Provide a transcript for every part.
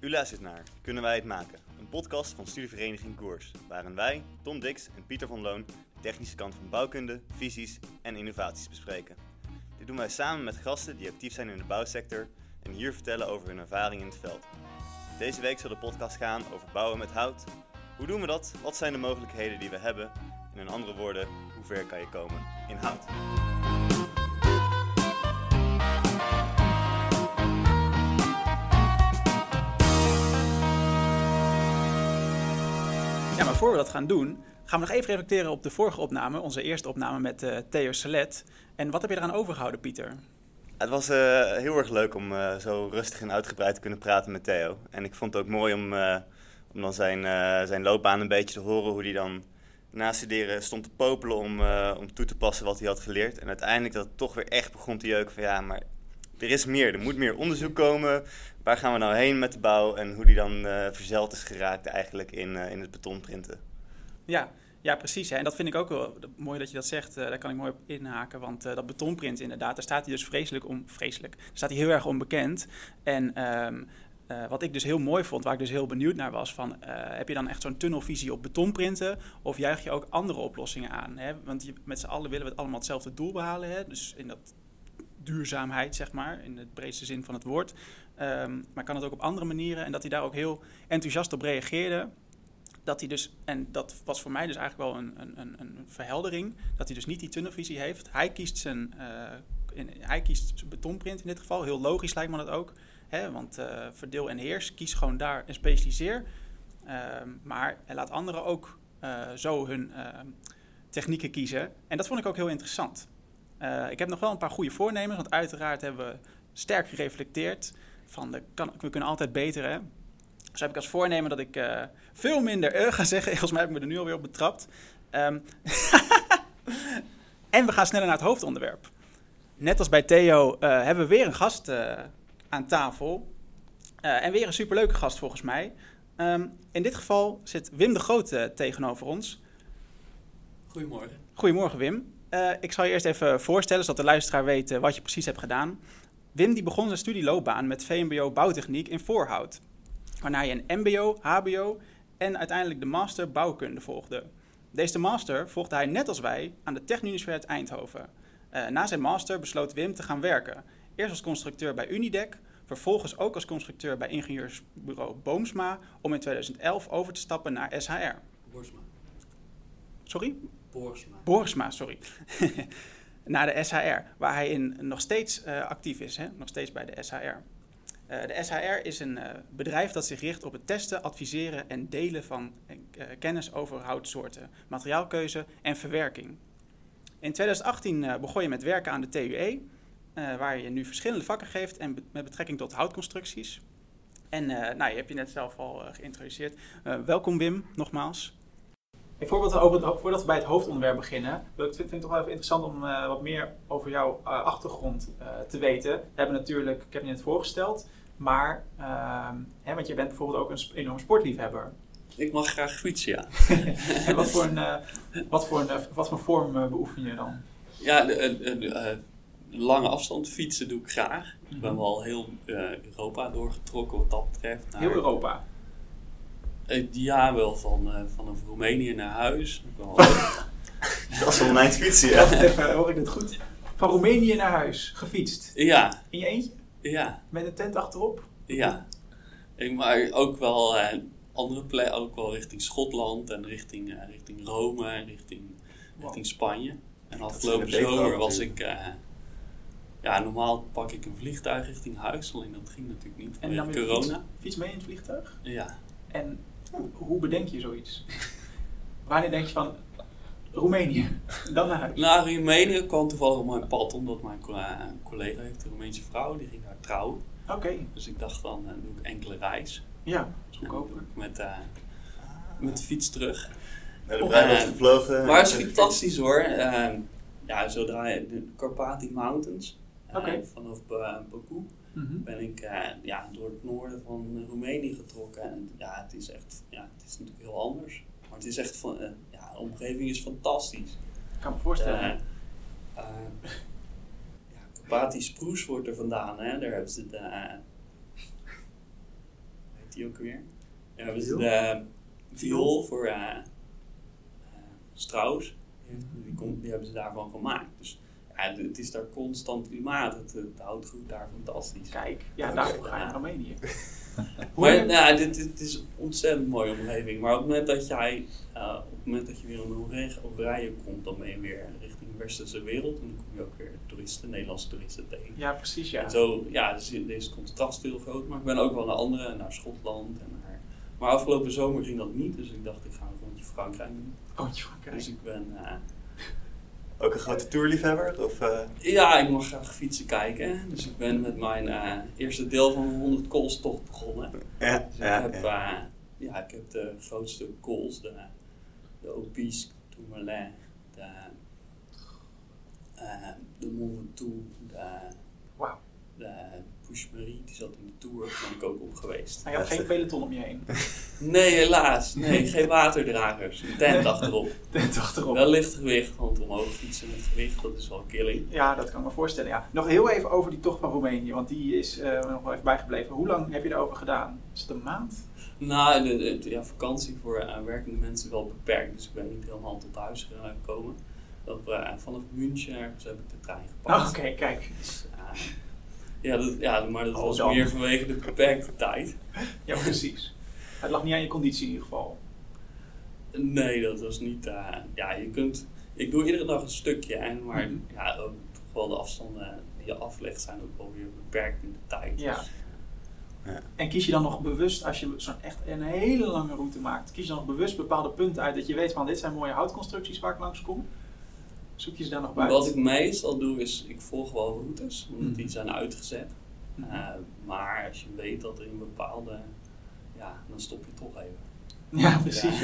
U luistert naar Kunnen wij het maken? Een podcast van studievereniging Koers, waarin wij, Tom Dix en Pieter van Loon, de technische kant van bouwkunde, visies en innovaties bespreken. Dit doen wij samen met gasten die actief zijn in de bouwsector en hier vertellen over hun ervaring in het veld. Deze week zal de podcast gaan over bouwen met hout. Hoe doen we dat? Wat zijn de mogelijkheden die we hebben? En in andere woorden, hoe ver kan je komen in hout? Voor we dat gaan doen, gaan we nog even reflecteren op de vorige opname, onze eerste opname met uh, Theo Salet. En wat heb je eraan overgehouden, Pieter? Het was uh, heel erg leuk om uh, zo rustig en uitgebreid te kunnen praten met Theo. En ik vond het ook mooi om, om dan zijn, zijn loopbaan een beetje te horen, hoe hij dan na studeren stond te popelen om, om toe te passen wat hij had geleerd. En uiteindelijk dat het toch weer echt begon te jeuken van ja, maar er is meer. Er moet meer onderzoek komen. Waar gaan we nou heen met de bouw en hoe die dan uh, verzeld is geraakt eigenlijk in, uh, in het betonprinten. Ja, ja, precies. Hè. En dat vind ik ook wel mooi dat je dat zegt. Uh, daar kan ik mooi op inhaken. Want dat betonprint inderdaad, daar staat hij dus vreselijk om... Vreselijk. Daar staat hij heel erg onbekend. En... Uh, wat ik dus heel mooi vond, waar ik dus heel benieuwd naar was, van, heb je dan echt zo'n tunnelvisie op betonprinten of juich je ook andere oplossingen aan? Hè? Want je, met z'n allen willen we het allemaal hetzelfde doel behalen. Hè? Dus in dat duurzaamheid, zeg maar, in de breedste zin van het woord. Um, maar kan het ook op andere manieren. En dat hij daar ook heel enthousiast op reageerde. Dat hij dus, en dat was voor mij dus eigenlijk wel een, een, een verheldering, dat hij dus niet die tunnelvisie heeft. Hij kiest zijn, in, hij kiest betonprint in dit geval. Heel logisch lijkt me dat ook. Hè? Want uh, verdeel en heers, kies gewoon daar en specialiseer. Um, maar hij laat anderen ook uh, zo hun technieken kiezen. En dat vond ik ook heel interessant. Ik heb nog wel een paar goede voornemens, want uiteraard hebben we sterk gereflecteerd van de, kan, we kunnen altijd beter. Hè? Dus heb ik als voornemen dat ik uh, veel minder uh ga zeggen. Volgens mij heb ik me er nu alweer op betrapt. Um, en we gaan sneller naar het hoofdonderwerp. Net als bij Theo uh, hebben we weer een gast aan tafel. en weer een superleuke gast volgens mij. Um, in dit geval zit Wim de Groot tegenover ons. Goedemorgen. Goedemorgen Wim. Ik zal je eerst even voorstellen, zodat de luisteraar weet wat je precies hebt gedaan. Wim die begon zijn studieloopbaan met VMBO bouwtechniek in Voorhout. Waarna hij een MBO, HBO en uiteindelijk de master bouwkunde volgde. Deze master volgde hij net als wij aan de Technische Eindhoven. Uh, na zijn master besloot Wim te gaan werken. Eerst als constructeur bij Unidec, vervolgens ook als constructeur bij ingenieursbureau Boomsma, om in 2011 over te stappen naar SHR. Borsma. Sorry? Borsma. Borsma, sorry. naar de SHR, waar hij in nog steeds uh, actief is, hè? nog steeds bij de SHR. Uh, de SHR is een uh, bedrijf dat zich richt op het testen, adviseren en delen van kennis over houtsoorten, materiaalkeuze en verwerking. In 2018 begon je met werken aan de TUE, waar je nu verschillende vakken geeft en met betrekking tot houtconstructies. En nou, je hebt je net zelf al geïntroduceerd. welkom Wim, nogmaals. Voordat we, over het, voordat we bij het hoofdonderwerp beginnen, vind ik het toch wel even interessant om uh, wat meer over jouw uh, achtergrond uh, te weten. We hebben natuurlijk, ik heb je net voorgesteld, maar, hè, want je bent bijvoorbeeld ook een enorm sportliefhebber. Ik mag graag fietsen, ja. en wat voor, een, wat voor, een, wat voor vorm beoefen je dan? Ja, de, lange afstand fietsen doe ik graag. Mm -hmm. Ik ben wel heel Europa doorgetrokken wat dat betreft. Naar, heel Europa? Ja, wel van, uh, vanaf Roemenië naar huis. dat is wel een eind fietsen, ja. Even, hoor ik het goed? Van Roemenië naar huis, gefietst? Ja. In je eentje? Ja. Met een tent achterop? Ja. Ik, maar ook wel uh, andere plekken, ook wel richting Schotland en richting, uh, richting Rome en richting, wow. richting Spanje. En afgelopen zomer was ik... ja, normaal pak ik een vliegtuig richting huis, alleen dat ging natuurlijk niet. En dan corona. Fiets, fiets mee in het vliegtuig? Ja. En hoe bedenk je zoiets? Wanneer denk je van Roemenië, dan naar huis? Nou, Roemenië kwam toevallig op mijn pad, omdat mijn collega heeft een Roemeense vrouw, die ging daar trouwen. Oké. Okay. Dus ik dacht dan uh, doe ik enkele reis. Ja, dat is goedkoper. Met, uh, met de fiets terug. Naar de bruiloft gevlogen. Maar het is fantastisch hoor. Uh, ja, zodra je de Carpathian Mountains, okay. vanaf Baku, Mm -hmm. ben ik uh, ja, door het noorden van Roemenië getrokken. En ja, het is echt, ja, het is natuurlijk heel anders. Maar het is echt van, uh, ja, de omgeving is fantastisch. Ik kan me voorstellen. Uh, ja, Sproes wordt er vandaan, hè. Daar hebben ze de, heet die ook weer? Ja, hebben ze de viool voor Strauss. Die, komt, die hebben ze daarvan gemaakt. Dus ja, het is daar constant klimaat. Het, het hout groeit daar fantastisch. Kijk, ja, daarvoor ga je naar Roemenië. maar nou, dit, dit is een ontzettend mooie omgeving. Maar op het moment dat jij, uh, op het moment dat je weer in Hongarije komt, dan ben je weer richting de westerse wereld. En dan kom je ook weer toeristen, Nederlandse toeristen tegen. Ja, precies, ja. En zo, ja, dus deze contrast heel groot. Maar ik ben ook wel naar andere, naar Schotland en naar... Maar afgelopen zomer ging dat niet, dus ik dacht ik ga een rondje Frankrijk doen. Rondje Frankrijk. Dus ik ben... Uh, ook een grote tourliefhebber? Of, uh... Ja, ik mag graag fietsen kijken. Dus ik ben met mijn uh, eerste deel van een 100 koolstocht begonnen. Ja, dus ja, ik, heb, ja. Uh, ja, ik heb de grootste kools, de, de Opis, Tourmalet, de, de Mont Ventoux, de, wow. de Pushmarie, die zat in de Tour, daar ben ik ook op geweest. Maar je had geen peloton om je heen? Nee, helaas. Nee, geen waterdragers. Een tent achterop. Tent achterop. Wel licht gewicht, want omhoog fietsen met gewicht, dat is wel killing. Ja, dat kan ik me voorstellen. Ja. Nog heel even over die tocht van Roemenië, want die is uh, nog wel even bijgebleven. Hoe lang heb je erover gedaan? Is het een maand? Nou, de, de, de ja, vakantie voor uh, werkende mensen wel beperkt, dus ik ben niet helemaal tot huis gekomen. Op, uh, vanaf München ergens heb ik de trein gepakt. Oh, Oké, okay, kijk. Dus, ja, dat, ja, maar dat oh, was dan. meer vanwege de beperkte tijd. Ja, precies. Het lag niet aan je conditie in ieder geval. Nee, dat was niet. Uh, ja, je kunt. Ik doe iedere dag een stukje, en, maar mm -hmm. ja, ook toch wel de afstanden die je aflegt zijn ook wel weer beperkt in de tijd. Ja. Dus, ja. En kies je dan nog bewust, als je zo'n echt een hele lange route maakt, kies je dan nog bewust bepaalde punten uit dat je weet van dit zijn mooie houtconstructies waar ik langs kom? Zoek je ze daar nog bij? Wat ik meestal doe is, ik volg wel routes, omdat die zijn uitgezet. Mhm. Uh, maar als je weet dat er in bepaalde, ja, dan stop je toch even. Ja, precies.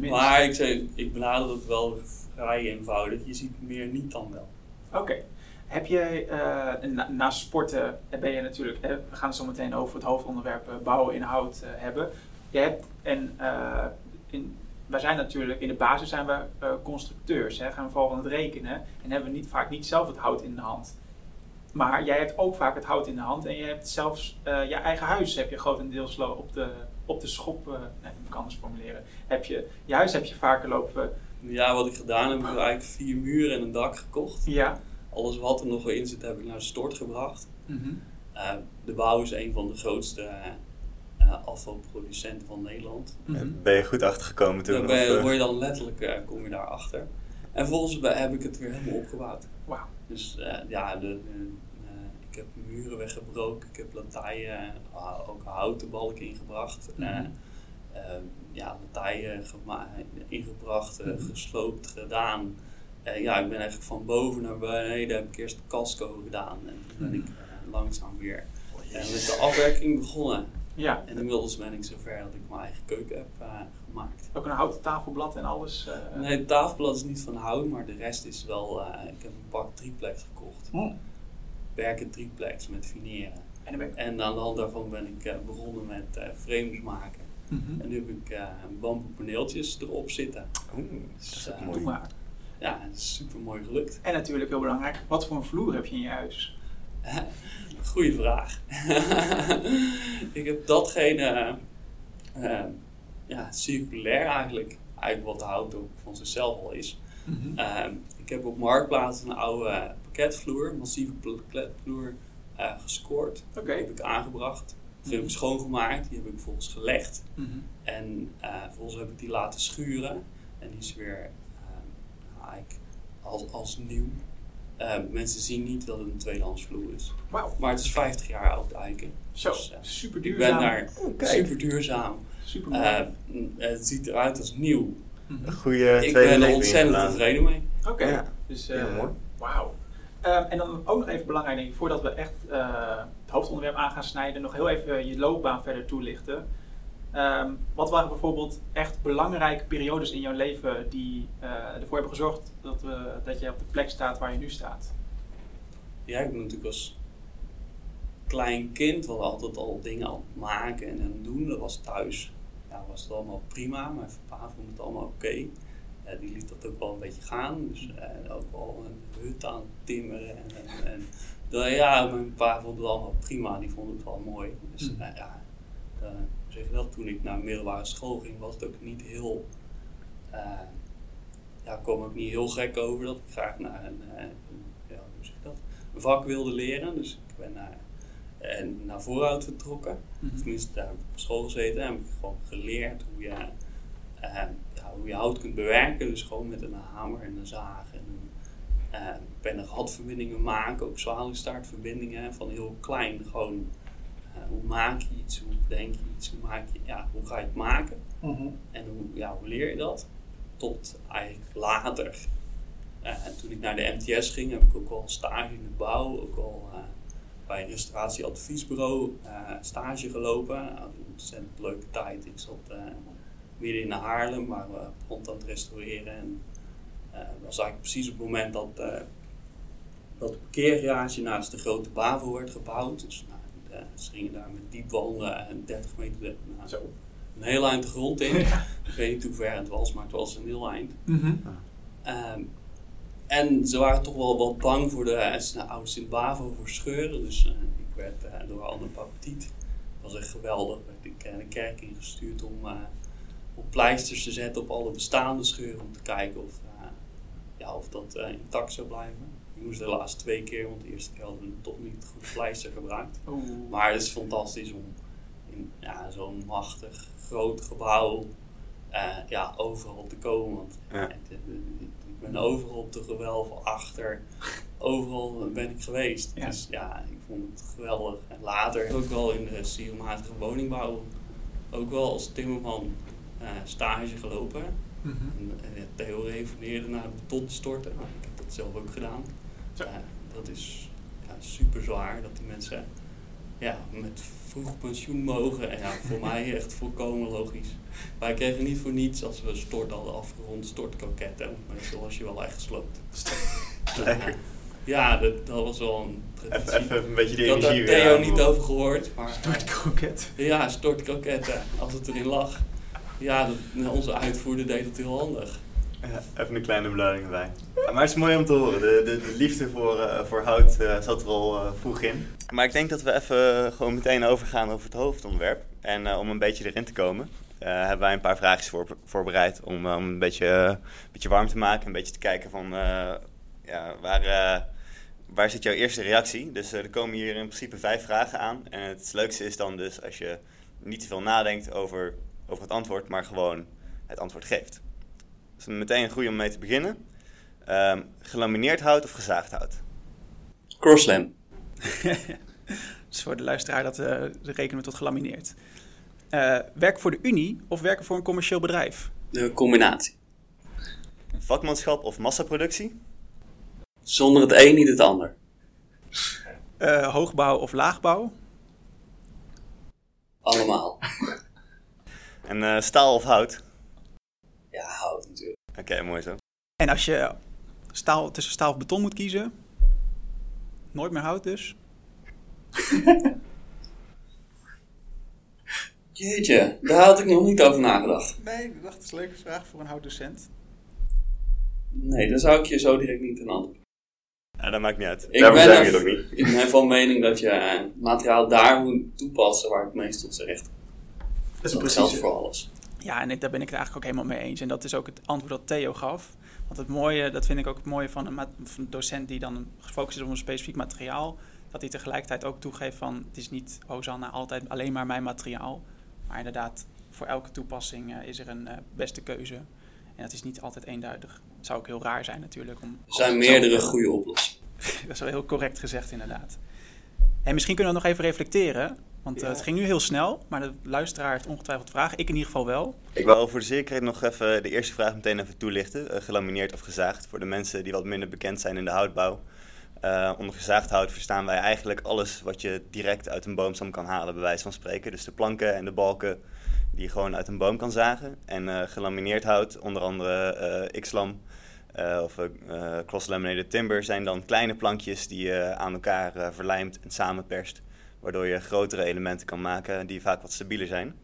Ja. maar ik, zeg, ik benader het wel vrij eenvoudig. Je ziet meer niet dan wel. Oké. Okay. Heb jij, uh, na, naast sporten ben je natuurlijk, we gaan het zo meteen over het hoofdonderwerp uh, bouwen in hout uh, hebben. Je hebt, en in, wij zijn natuurlijk, in de basis zijn we uh, constructeurs, hè, gaan we vooral van het rekenen en hebben we niet, vaak niet zelf het hout in de hand. Maar jij hebt ook vaak het hout in de hand en je hebt zelfs uh, je eigen huis heb je grotendeels op de, op de schop, uh, nee, ik kan anders formuleren, heb je, je huis heb je vaker lopen. Ja, wat ik gedaan heb, heb ik eigenlijk vier muren en een dak gekocht. Ja. Alles wat er nog wel in zit heb ik naar de stort gebracht. Mm -hmm. de bouw is een van de grootste uh, afvalproducenten van Nederland. -hmm. Ben je goed achtergekomen toen? Daar ben, word je dan letterlijk, uh, kom je daar achter. En vervolgens heb ik het weer helemaal opgebouwd. Wow. Dus uh, ja, de, ik heb muren weggebroken, ik heb latijen, ook houten balken ingebracht. Mhm. Mm -hmm. ja, latijen ingebracht, Mhm. gesloopt, gedaan. ja, ik ben eigenlijk van boven naar beneden, heb ik eerst casco gedaan. En toen ben Mhm. ik langzaam weer met de afwerking begonnen. Ja. En inmiddels ben ik zover dat ik mijn eigen keuken heb uh, gemaakt. Ook een houten tafelblad en alles? Uh... Nee, het tafelblad is niet van hout, maar de rest is wel... Uh, ik heb een pak triplex gekocht. Oh. Werken triplex met fineren. En, ik... en aan de hand daarvan ben ik begonnen met frames maken. Mm -hmm. En nu heb ik bamboe paneeltjes erop zitten. Oeh, dus, dat is mooi. Ja, het is super mooi gelukt. En natuurlijk heel belangrijk, wat voor een vloer heb je in je huis? Goeie vraag. ik heb datgene uh, ja, circulair eigenlijk, eigenlijk wat de hout ook van zichzelf al is. Mm -hmm. uh, ik heb op Marktplaats een oude pakketvloer, massieve pakketvloer, uh, gescoord. Okay. Die heb ik aangebracht. Die heb ik schoongemaakt, die heb ik volgens gelegd. Mm -hmm. En vervolgens heb ik die laten schuren. En die is weer eigenlijk als, als nieuw. Uh, mensen zien niet dat het een tweedehandsvloer is. Wow. Maar het is 50 jaar oud eiken. Zo, dus, uh, super Ik duurzaam. ben daar super duurzaam. Super uh, het ziet eruit als nieuw. -hmm. Een goede Ik ben er ontzettend tevreden mee. Oké, okay. ja. dus Heel mooi. wauw. Uh, en dan ook nog even belangrijk, denk ik, voordat we echt uh, het hoofdonderwerp aan gaan snijden, nog heel even je loopbaan verder toelichten. Um, wat waren bijvoorbeeld echt belangrijke periodes in jouw leven die uh, ervoor hebben gezorgd dat, we, dat je op de plek staat waar je nu staat? Ja, ik ben natuurlijk als klein kind wel altijd al dingen aan het maken en aan het doen. Dat was thuis. Ja, was het allemaal prima. Mijn papa vond het allemaal oké. Okay. Uh, die liet dat ook wel een beetje gaan. Dus uh, ook wel een hut aan het timmeren. En, en, en dan, ja, mijn pa vond het allemaal prima. Die vond het wel mooi. Dus Mm. ja, dat, toen ik naar middelbare school ging, was het ook niet heel, ja, kwam ook niet heel gek over dat ik graag naar een, ja, hoe zeg je dat, een vak wilde leren. Dus ik ben naar, en naar vooruit vertrokken. Mm Tenminste, daar heb ik op school gezeten en heb ik gewoon geleerd hoe je, ja, hoe je hout kunt bewerken. Dus gewoon met een hamer en een zaag en een uh, ben er hadverbindingen maken, ook zwaluwstaartverbindingen van heel klein. Gewoon uh, hoe maak je iets, hoe denk je iets, hoe, maak je, ja, hoe ga je het maken mhm. en hoe, ja, hoe leer je dat? Tot eigenlijk later. Uh, toen ik naar de MTS ging, heb ik ook al stage in de bouw, ook al bij een restauratieadviesbureau stage gelopen. Een ontzettend leuke tijd. Ik zat midden in Haarlem, waar we rond aan het restaureren en dat eh, was eigenlijk precies op het moment dat, uh, dat het parkeergarage naast de grote BAVO werd gebouwd. Dus nou, ze gingen daar met diep wanden en 30 meter nou, Zo. een heel eind de grond in. Ik weet niet hoe ver het was, maar het was een heel eind. Mhm. Ehm, en ze waren toch wel wat bang voor de uh, oude Sint-Bavo voor scheuren. Dus uh, ik werd uh, door Anne Papetiet, dat was echt geweldig, werd ik de kerk ingestuurd om, om pleisters te zetten op alle bestaande scheuren. Om te kijken of ja, of dat uh, intact zou blijven. Ik moest helaas twee keer, want de eerste keer hadden we toch niet goed pleister gebruikt. Maar het is fantastisch om in ja, zo'n machtig groot gebouw uh, ja, overal te komen. Want ja. ik, ben overal op de gewelven achter, overal ben ik geweest. Ja. Dus ja, ik vond het geweldig. En later ook wel in de siermatige woningbouw, ook wel als timmerman uh, stage gelopen. Mm En Theo refereerde naar beton storten. Nou, ik heb dat zelf ook gedaan. Dat is ja, super zwaar dat die mensen ja, met vroeg pensioen mogen. En ja, voor mij echt volkomen logisch. Wij kregen niet voor niets als we stort hadden afgerond stortkoketten. Meestal was je wel echt gesloopt. Lekker. Ja, dat, dat was wel een traditie. Even, even een beetje de Ik had energie daar Theo niet over gehoord. Maar, stortkroket. Ja, stortkroketten. Als het erin lag. Ja, onze uitvoerder deed het heel handig. Even een kleine beloning erbij. maar het is mooi om te horen. De, de, de liefde voor, uh, voor hout uh, zat er al uh, vroeg in. Maar ik denk dat we even gewoon meteen overgaan over het hoofdonderwerp. En om een beetje erin te komen, hebben wij een paar vraagjes voor, voorbereid om, om een beetje, een beetje warm te maken. Een beetje te kijken van ja, waar, waar zit jouw eerste reactie. Dus er komen hier in principe vijf vragen aan. En het leukste is dan dus als je niet te veel nadenkt over over het antwoord, maar gewoon het antwoord geeft. Dus meteen een goede om mee te beginnen. Um, gelamineerd hout of gezaagd hout? Crosslam. dus voor de luisteraar, dat uh, rekenen we tot gelamineerd. Uh, werken voor de Unie of werken voor een commercieel bedrijf? De combinatie. Vakmanschap of massaproductie? Zonder het een niet het ander. Uh, hoogbouw of laagbouw? Allemaal. En uh, staal of hout? Ja, hout natuurlijk. Oké, okay, mooi zo. En als je staal, tussen staal of beton moet kiezen, nooit meer hout dus? Jeetje, daar had ik nog niet over nagedacht. Nee, ik dacht, dat is een leuke vraag voor een houtdocent. Nee, dan zou ik je zo direct niet een antwoord. Ja, dat maakt niet uit. Ik Daarom ben, er, ook niet. ik ben van mening dat je uh, materiaal daar moet toepassen waar het meest tot zijn recht dat, is dat geldt voor alles. Ja, en daar ben ik het eigenlijk ook helemaal mee eens. En dat is ook het antwoord dat Theo gaf. Want het mooie, dat vind ik ook het mooie van een, van een docent die dan gefocust is op een specifiek materiaal. Dat hij tegelijkertijd ook toegeeft van het is niet Hosanna altijd alleen maar mijn materiaal. Maar inderdaad, voor elke toepassing uh, is er een uh, beste keuze. En dat is niet altijd eenduidig. Het zou ook heel raar zijn natuurlijk. Om er zijn meerdere goede oplossingen. dat is wel heel correct gezegd inderdaad. En misschien kunnen we nog even reflecteren. Want ja. uh, het ging nu heel snel, maar de luisteraar heeft ongetwijfeld vragen. Ik in ieder geval wel. Ik wil voor de zekerheid nog even de eerste vraag meteen even toelichten. Uh, gelamineerd of gezaagd, voor de mensen die wat minder bekend zijn in de houtbouw. Uh, onder gezaagd hout verstaan wij eigenlijk alles wat je direct uit een boomstam kan halen, bij wijze van spreken. Dus de planken en de balken die je gewoon uit een boom kan zagen. En gelamineerd hout, onder andere X-lam of cross-laminated timber, zijn dan kleine plankjes die je aan elkaar verlijmt en samenperst waardoor je grotere elementen kan maken die vaak wat stabieler zijn.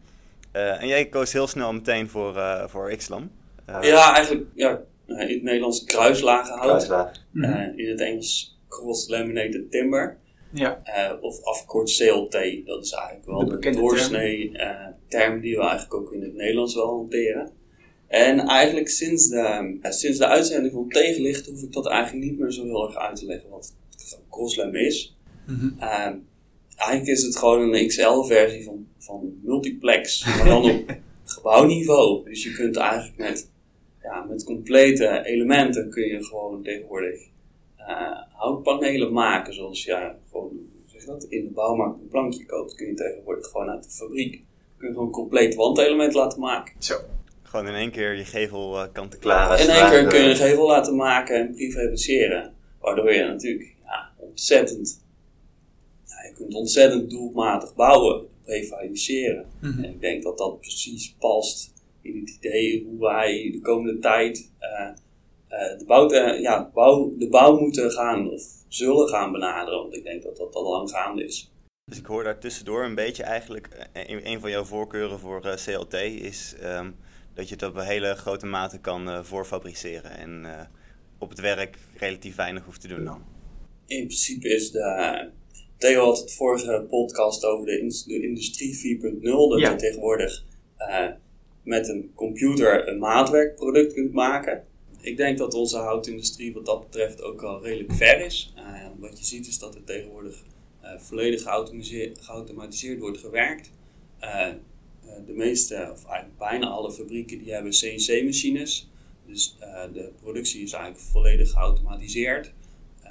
Uh, en jij koos heel snel meteen voor, uh, voor Xlam. Uh, ja, eigenlijk ja, in het Nederlands kruislagen hout. Kruislagen. Mm -hmm. in het Engels cross laminated timber. Ja. Uh, of afgekort CLT. Dat is eigenlijk wel de, de doorsnee term. term die we eigenlijk ook in het Nederlands wel hanteren. En eigenlijk sinds de, sinds de uitzending van Tegenlicht hoef ik dat eigenlijk niet meer zo heel erg uit te leggen wat Crosslem is. Mm eigenlijk is het gewoon een XL-versie van, van multiplex, maar dan op gebouwniveau. Dus je kunt eigenlijk met, ja, met complete elementen kun je gewoon tegenwoordig uh, houtpanelen maken. Zoals ja, gewoon, zeg dat, in de bouwmarkt een plankje koopt, kun je tegenwoordig gewoon uit de fabriek. Kun je gewoon een compleet wandelement laten maken. Zo. Gewoon in één keer je gevel uh, kant klaar. In één keer kun je een gevel laten maken en prefabriceren. Waardoor je natuurlijk ja, ontzettend kunt ontzettend doelmatig bouwen, prefabriceren. Mhm. En ik denk dat dat precies past in het idee hoe wij de komende tijd uh, uh, de, bouw, uh, ja, bouw, de bouw moeten gaan of zullen gaan benaderen. Want ik denk dat dat al lang gaande is. Dus ik hoor daar tussendoor een beetje eigenlijk, een, een van jouw voorkeuren voor CLT is um, dat je het op een hele grote mate kan voorfabriceren en op het werk relatief weinig hoeft te doen dan. In principe is de, Theo had het vorige podcast over de, industrie 4.0. Dat je tegenwoordig uh, met een computer een maatwerkproduct kunt maken. Ik denk dat onze houtindustrie wat dat betreft ook al redelijk ver is. Uh, wat je ziet is dat er tegenwoordig uh, volledig geautomatiseerd wordt gewerkt. de meeste, of eigenlijk bijna alle fabrieken, die hebben CNC-machines. Dus de productie is eigenlijk volledig geautomatiseerd.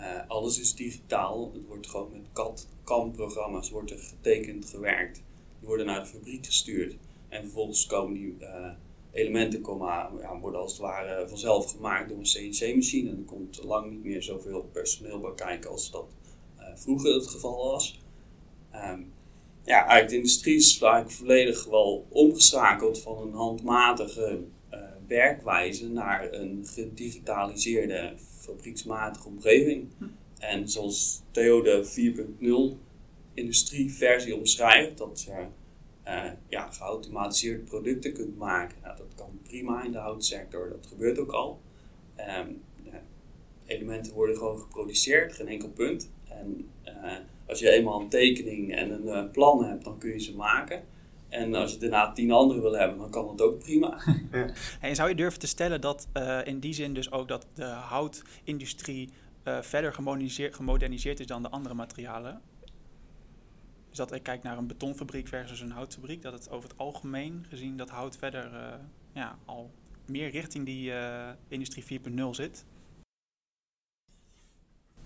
Uh, alles is digitaal. Het wordt gewoon met CAD, CAM-programma's wordt er getekend, gewerkt. Die worden naar de fabriek gestuurd. En vervolgens komen die uh, elementen komen, ja, worden als het ware vanzelf gemaakt door een CNC-machine. En er komt lang niet meer zoveel personeel bij kijken als dat uh, vroeger het geval was. Um, ja, eigenlijk de industrie is eigenlijk volledig wel omgeschakeld van een handmatige werkwijze naar een gedigitaliseerde fabrieksmatige omgeving. Hm. En zoals Theo de 4.0 industrieversie omschrijft, dat je uh, ja, geautomatiseerde producten kunt maken. Nou, dat kan prima in de houtsector, dat gebeurt ook al. Um, elementen worden gewoon geproduceerd, geen enkel punt. En uh, als je eenmaal een tekening en een uh, plan hebt, dan kun je ze maken. En als je daarna tien andere wil hebben, dan kan dat ook prima. Ja. En zou je durven te stellen dat uh, in die zin dus ook dat de houtindustrie uh, verder gemoderniseerd, gemoderniseerd is dan de andere materialen? Dus dat ik kijk naar een betonfabriek versus een houtfabriek, dat het over het algemeen gezien dat hout verder uh, ja, al meer richting die industrie 4.0 zit?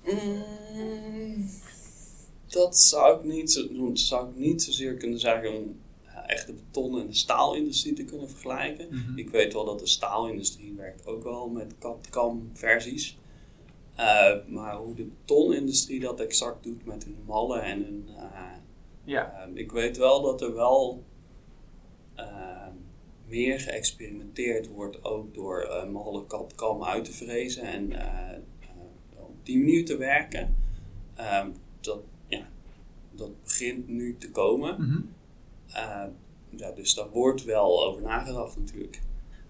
Mm, dat zou ik, niet zo, zou ik niet zozeer kunnen zeggen echt de beton- en de staalindustrie te kunnen vergelijken. Mhm. Ik weet wel dat de staalindustrie werkt ook wel met CAD-CAM versies. Uh, maar hoe de betonindustrie dat exact doet met hun mallen en hun... Uh, ja. Uh, ik weet wel dat er wel meer geëxperimenteerd wordt ook door mallen CAD-CAM uit te vrezen en op die manier te werken. dat, ja, dat begint nu te komen. Mhm. Uh, ja, dus daar wordt wel over nagedacht natuurlijk.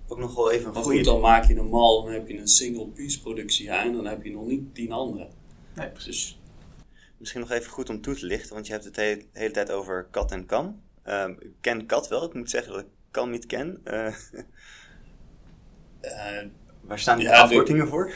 Ook nog wel even een maar goede... goed, dan maak je een mal, dan heb je een single piece productie en dan heb je nog niet tien andere. Nee, precies. Dus, Misschien nog even goed om toe te lichten, want je hebt het de hele, hele tijd over kat en kam. Uh, ik ken kat wel, ik moet zeggen dat ik kan niet ken. Uh, waar staan die ja, afkortingen voor?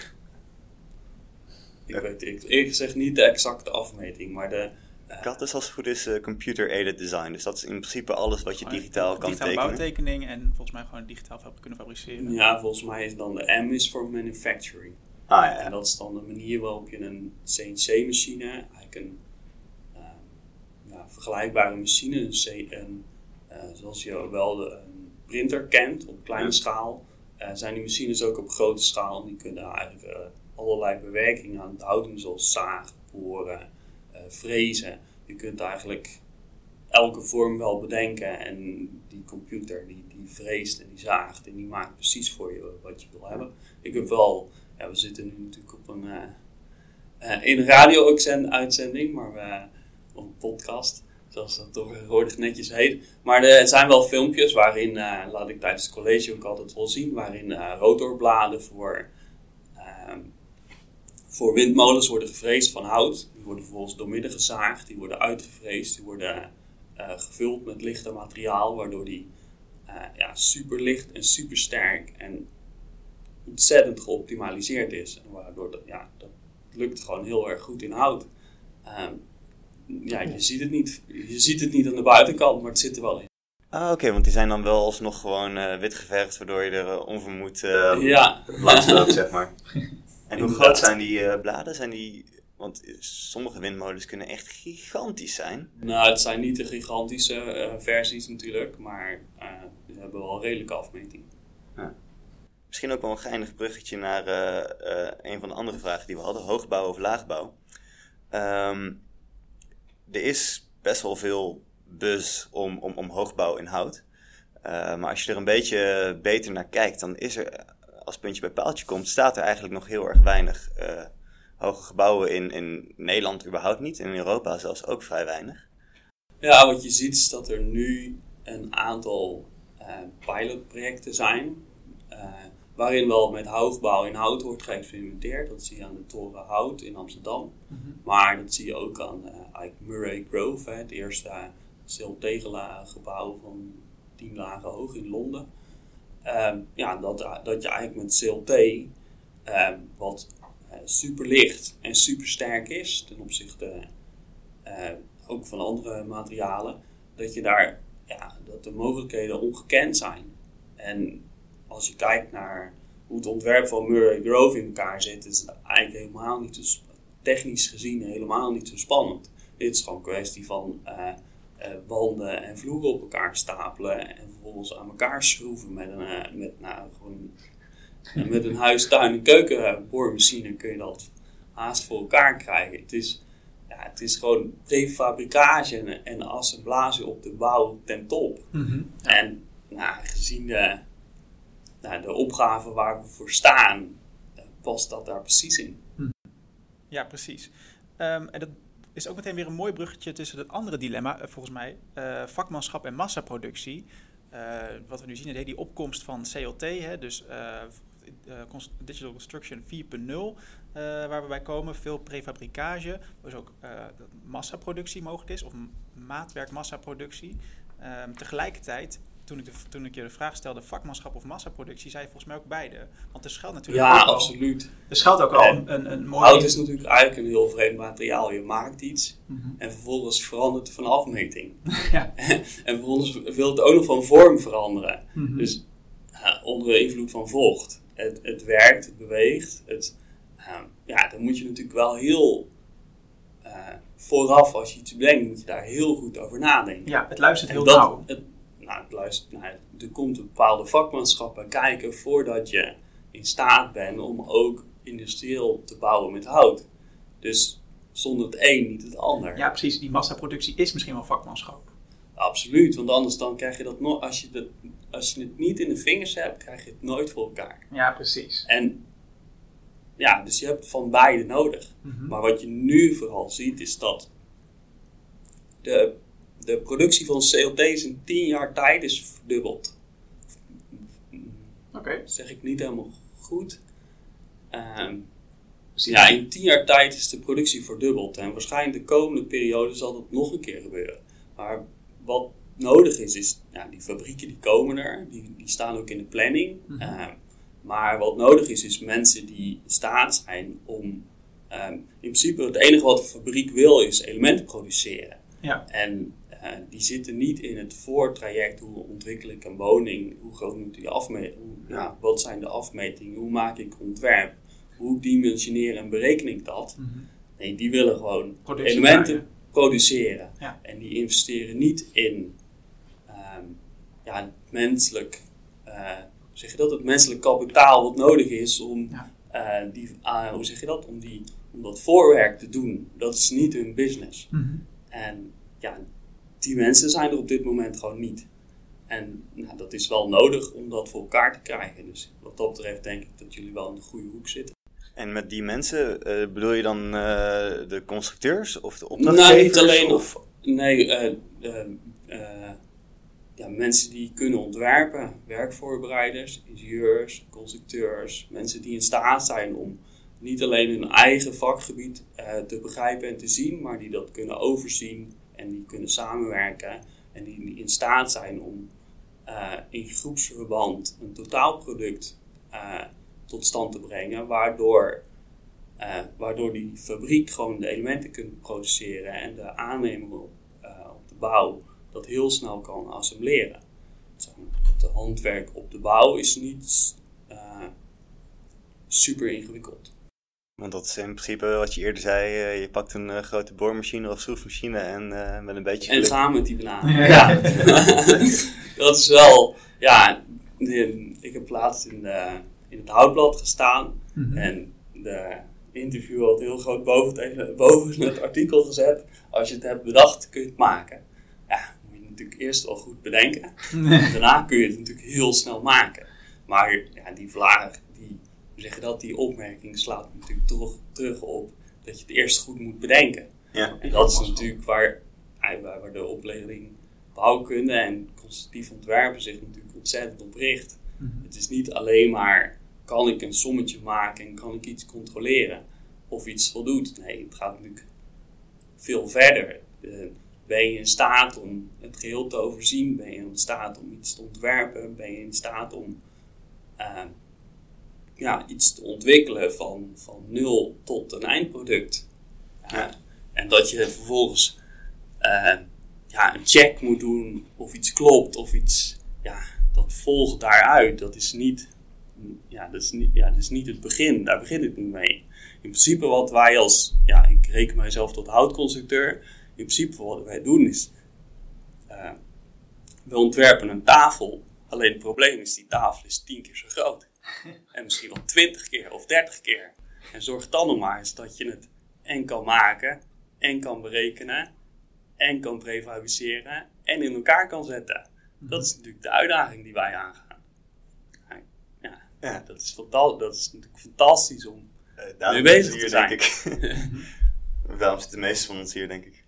Ik weet ik, eerlijk gezegd niet de exacte afmeting, maar de, CAD is als het goed is uh, computer-aided design. Dus dat is in principe alles wat je digitaal kan digitaal tekenen. bouwtekening en volgens mij gewoon digitaal fab kunnen fabriceren. Ja, volgens mij is dan de M is voor manufacturing. Ah, ja. En dat is dan de manier waarop je een CNC-machine, eigenlijk een uh, ja, vergelijkbare machine, een, C, een uh, zoals je wel de, een printer kent op kleine ja. schaal, zijn die machines ook op grote schaal. Die kunnen eigenlijk allerlei bewerkingen aan het houden, zoals zagen, boren, frezen. Je kunt eigenlijk elke vorm wel bedenken en die computer die, die vreest en die zaagt en die maakt precies voor je wat je wil hebben. Ik heb wel, we zitten nu natuurlijk op een, uh, uh, in een radio-uitzending, maar we, op een podcast, zoals dat tegenwoordig netjes heet. Maar er zijn wel filmpjes waarin, laat ik tijdens het college ook altijd wel zien, waarin rotorbladen voor voor windmolens worden gevreesd van hout. Die worden vervolgens doormidden gezaagd, die worden uitgevreesd, die worden eh, gevuld met lichter materiaal, waardoor die uh, ja, super licht en super sterk en ontzettend geoptimaliseerd is. En waardoor dat, ja, dat lukt gewoon heel erg goed in hout. Ehm, ja, je ziet, het niet, je ziet het niet aan de buitenkant, maar het zit er wel in. Ah, oké, want die zijn dan wel alsnog gewoon uh, wit geverfd, waardoor je er onvermoed uh, ja. langs loopt, zeg maar. En hoe groot zijn die bladen? Zijn die want sommige windmolens kunnen echt gigantisch zijn. Nou, het zijn niet de gigantische uh, versies natuurlijk, maar uh, die hebben wel redelijke afmeting. Ja. Misschien ook wel een geinig bruggetje naar uh, een van de andere vragen die we hadden: hoogbouw of laagbouw. Um, er is best wel veel buzz om, om, om hoogbouw in hout. maar als je er een beetje beter naar kijkt, dan is er, als puntje bij paaltje komt, staat er eigenlijk nog heel erg weinig hoge gebouwen in, in Nederland überhaupt niet. En in Europa zelfs ook vrij weinig. Ja, wat je ziet is dat er nu een aantal uh, pilotprojecten zijn. Uh, waarin wel met hoogbouw in hout wordt geëxperimenteerd. Dat zie je aan de Toren Hout in Amsterdam. Mm -hmm. Maar dat zie je ook aan uh, Murray Grove, hè, het eerste uh, gebouw van 10 lagen hoog in Londen. Um, ja, dat, dat je eigenlijk met CLT, um, wat uh, super licht en super sterk is ten opzichte uh, ook van andere materialen, dat je daar ja, dat de mogelijkheden ongekend zijn. En als je kijkt naar hoe het ontwerp van Murray Grove in elkaar zit, is het eigenlijk helemaal niet zo technisch gezien helemaal niet zo spannend. Dit is gewoon een kwestie van uh, wanden en vloeren op elkaar stapelen en vervolgens aan elkaar schroeven met een, met, nou, gewoon en met een huis, tuin en keukenboormachine kun je dat haast voor elkaar krijgen. Het is, ja, het is gewoon prefabricage en, en assemblage op de bouw ten top. Mhm. En nou, gezien de, nou, de opgave waar we voor staan, eh, past dat daar precies in. Mhm. Ja, precies. Um, en dat is ook meteen weer een mooi bruggetje tussen het andere dilemma, eh, volgens mij, uh, vakmanschap en massaproductie. Uh, wat we nu zien, die opkomst van CLT, hè, dus uh, Digital Construction 4.0 uh, waar we bij komen. Veel prefabricage, dus ook dat massaproductie mogelijk is, of maatwerk massaproductie. Um, tegelijkertijd, toen ik, de, toen ik je de vraag stelde, vakmanschap of massaproductie, zei je volgens mij ook beide. Want er schuilt natuurlijk Ja, absoluut. er schuilt ook al een, een, een mooi... Hout is natuurlijk eigenlijk een heel vreemd materiaal. Je maakt iets mm -hmm. en vervolgens verandert het van afmeting. ja. en vervolgens wil het ook nog van vorm veranderen. Mm -hmm. Dus onder invloed van vocht het, het werkt, het beweegt. Het, uh, ja, dan moet je natuurlijk wel heel uh, vooraf, als je iets bedenkt, moet je daar heel goed over nadenken. Ja, het luistert heel nauw. Het, nou, het luistert, nou, er komt een bepaalde vakmanschap bij kijken voordat je in staat bent om ook industrieel te bouwen met hout. Dus zonder het een niet het ander. Ja, precies. Die massaproductie is misschien wel vakmanschap. Absoluut, want anders dan krijg je dat nog, als je, als je het niet in de vingers hebt, krijg je het nooit voor elkaar. Ja, precies. En ja, dus je hebt van beide nodig. Mm -hmm. Maar wat je nu vooral ziet, is dat de, de productie van CLT's in 10 jaar tijd is verdubbeld. Oké. Okay. zeg ik niet helemaal goed. Um, ja, in 10 jaar tijd is de productie verdubbeld. En waarschijnlijk de komende periode zal dat nog een keer gebeuren. Maar wat nodig is, is ja, die fabrieken die komen er, die, die staan ook in de planning. Mm -hmm. uh, maar wat nodig is, is mensen die in staat zijn om. Um, in principe, het enige wat de fabriek wil, is elementen produceren. Ja. En uh, die zitten niet in het voortraject. Hoe ontwikkel ik een woning? Hoe groot moet die afmeten? Ja, wat zijn de afmetingen? Hoe maak ik ontwerp? Hoe dimensioneer en bereken ik dat? Mm -hmm. Nee, die willen gewoon elementen produceren. Ja. En die investeren niet in um, ja, menselijk, uh, zeg je dat, het menselijk kapitaal wat nodig is om, ja. uh, die, uh, hoe zeg je dat, om, die, om dat voorwerk te doen. Dat is niet hun business. Mm -hmm. En ja, die mensen zijn er op dit moment gewoon niet. En nou, dat is wel nodig om dat voor elkaar te krijgen. Dus wat dat betreft denk ik dat jullie wel in de goede hoek zitten. En met die mensen uh, bedoel je dan uh, de constructeurs of de opdrachtgevers? Nee, niet alleen. Of, nee, uh, ja, mensen die kunnen ontwerpen. Werkvoorbereiders, ingenieurs, constructeurs. Mensen die in staat zijn om niet alleen hun eigen vakgebied te begrijpen en te zien, maar die dat kunnen overzien en die kunnen samenwerken en die in staat zijn om in groepsverband een totaalproduct tot stand te brengen, waardoor uh, waardoor die fabriek gewoon de elementen kunt produceren en de aannemer op, uh, op de bouw dat heel snel kan assembleren. Het handwerk op de bouw is niet uh, super ingewikkeld. Want dat is in principe wat je eerder zei, je pakt een grote boormachine of schroefmachine en met een beetje... En gaan met die bananen. Ja. dat is wel, ja, ik heb laatst in, in het houtblad gestaan mm -hmm. en de interview had heel groot boven het, boven het artikel gezet. Als je het hebt bedacht, kun je het maken. Ja, moet je natuurlijk eerst wel goed bedenken. Daarna kun je het natuurlijk heel snel maken. Maar ja, die vlaag, die, hoe zeg je dat, die opmerking slaat natuurlijk terug, terug op dat je het eerst goed moet bedenken. Ja. En dat is natuurlijk waar, waar de opleiding bouwkunde en constructief ontwerpen zich natuurlijk ontzettend op richt. Mhm. Het is niet alleen maar kan ik een sommetje maken en kan ik iets controleren of iets voldoet. Nee, het gaat natuurlijk veel verder. ben je in staat om het geheel te overzien? Ben je in staat om iets te ontwerpen? Ben je in staat om uh, ja, iets te ontwikkelen van, van nul tot een eindproduct? Uh, en dat je vervolgens uh, ja, een check moet doen of iets klopt of iets, ja, dat volgt daaruit. Dat is niet ja, dat is niet, ja, dat is niet het begin. Daar begint het niet mee. In principe wat wij als, ja, ik reken mijzelf tot houtconstructeur. In principe wat wij doen is, uh, we ontwerpen een tafel. Alleen het probleem is, die tafel is tien keer zo groot. En misschien wel twintig keer of dertig keer. En zorg dan nog maar eens dat je het en kan maken, en kan berekenen, en kan prefabriceren, en in elkaar kan zetten. Dat is natuurlijk de uitdaging die wij aangaan. Ja, dat is, dat is natuurlijk fantastisch om uh, mee bezig hier, te zijn. Denk ik. Daarom zitten de meeste van ons hier, denk ik.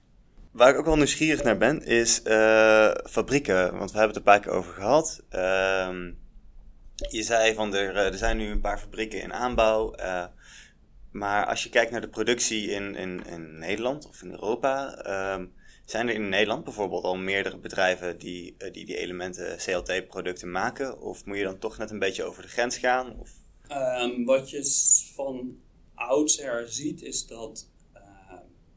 Waar ik ook wel nieuwsgierig naar ben, is uh, fabrieken. Want we hebben het een paar keer over gehad. Uh, je zei van er, eh, er zijn nu een paar fabrieken in aanbouw. Uh, maar als je kijkt naar de productie in, in, in Nederland of in Europa. Ehm, zijn er in Nederland bijvoorbeeld al meerdere bedrijven die uh, die, die elementen CLT-producten maken? Of moet je dan toch net een beetje over de grens gaan? Of? Um, wat je van oudsher ziet is dat uh,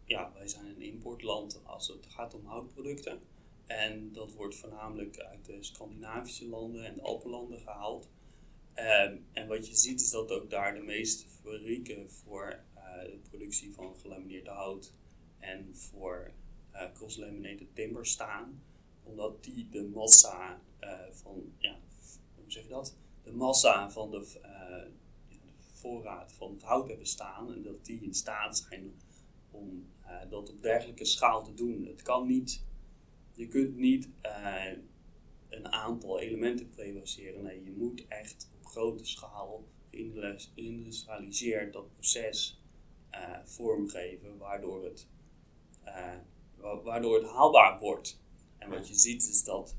ja, wij zijn een importland als het gaat om houtproducten. En dat wordt voornamelijk uit de Scandinavische landen en de Alpenlanden gehaald. Um, en wat je ziet is dat ook daar de meeste fabrieken voor uh, de productie van gelamineerd hout en voor uh, cross-laminated timber staan, omdat die de massa uh, van, ja, hoe zeg je dat? De massa van de, uh, de, voorraad van het hout hebben staan en dat die in staat zijn om dat op dergelijke schaal te doen. Het kan niet, je kunt niet een aantal elementen prefabriceren. Nee, je moet echt op grote schaal geïndustrialiseerd dat proces vormgeven, waardoor het waardoor het haalbaar wordt. En wat je ziet is dat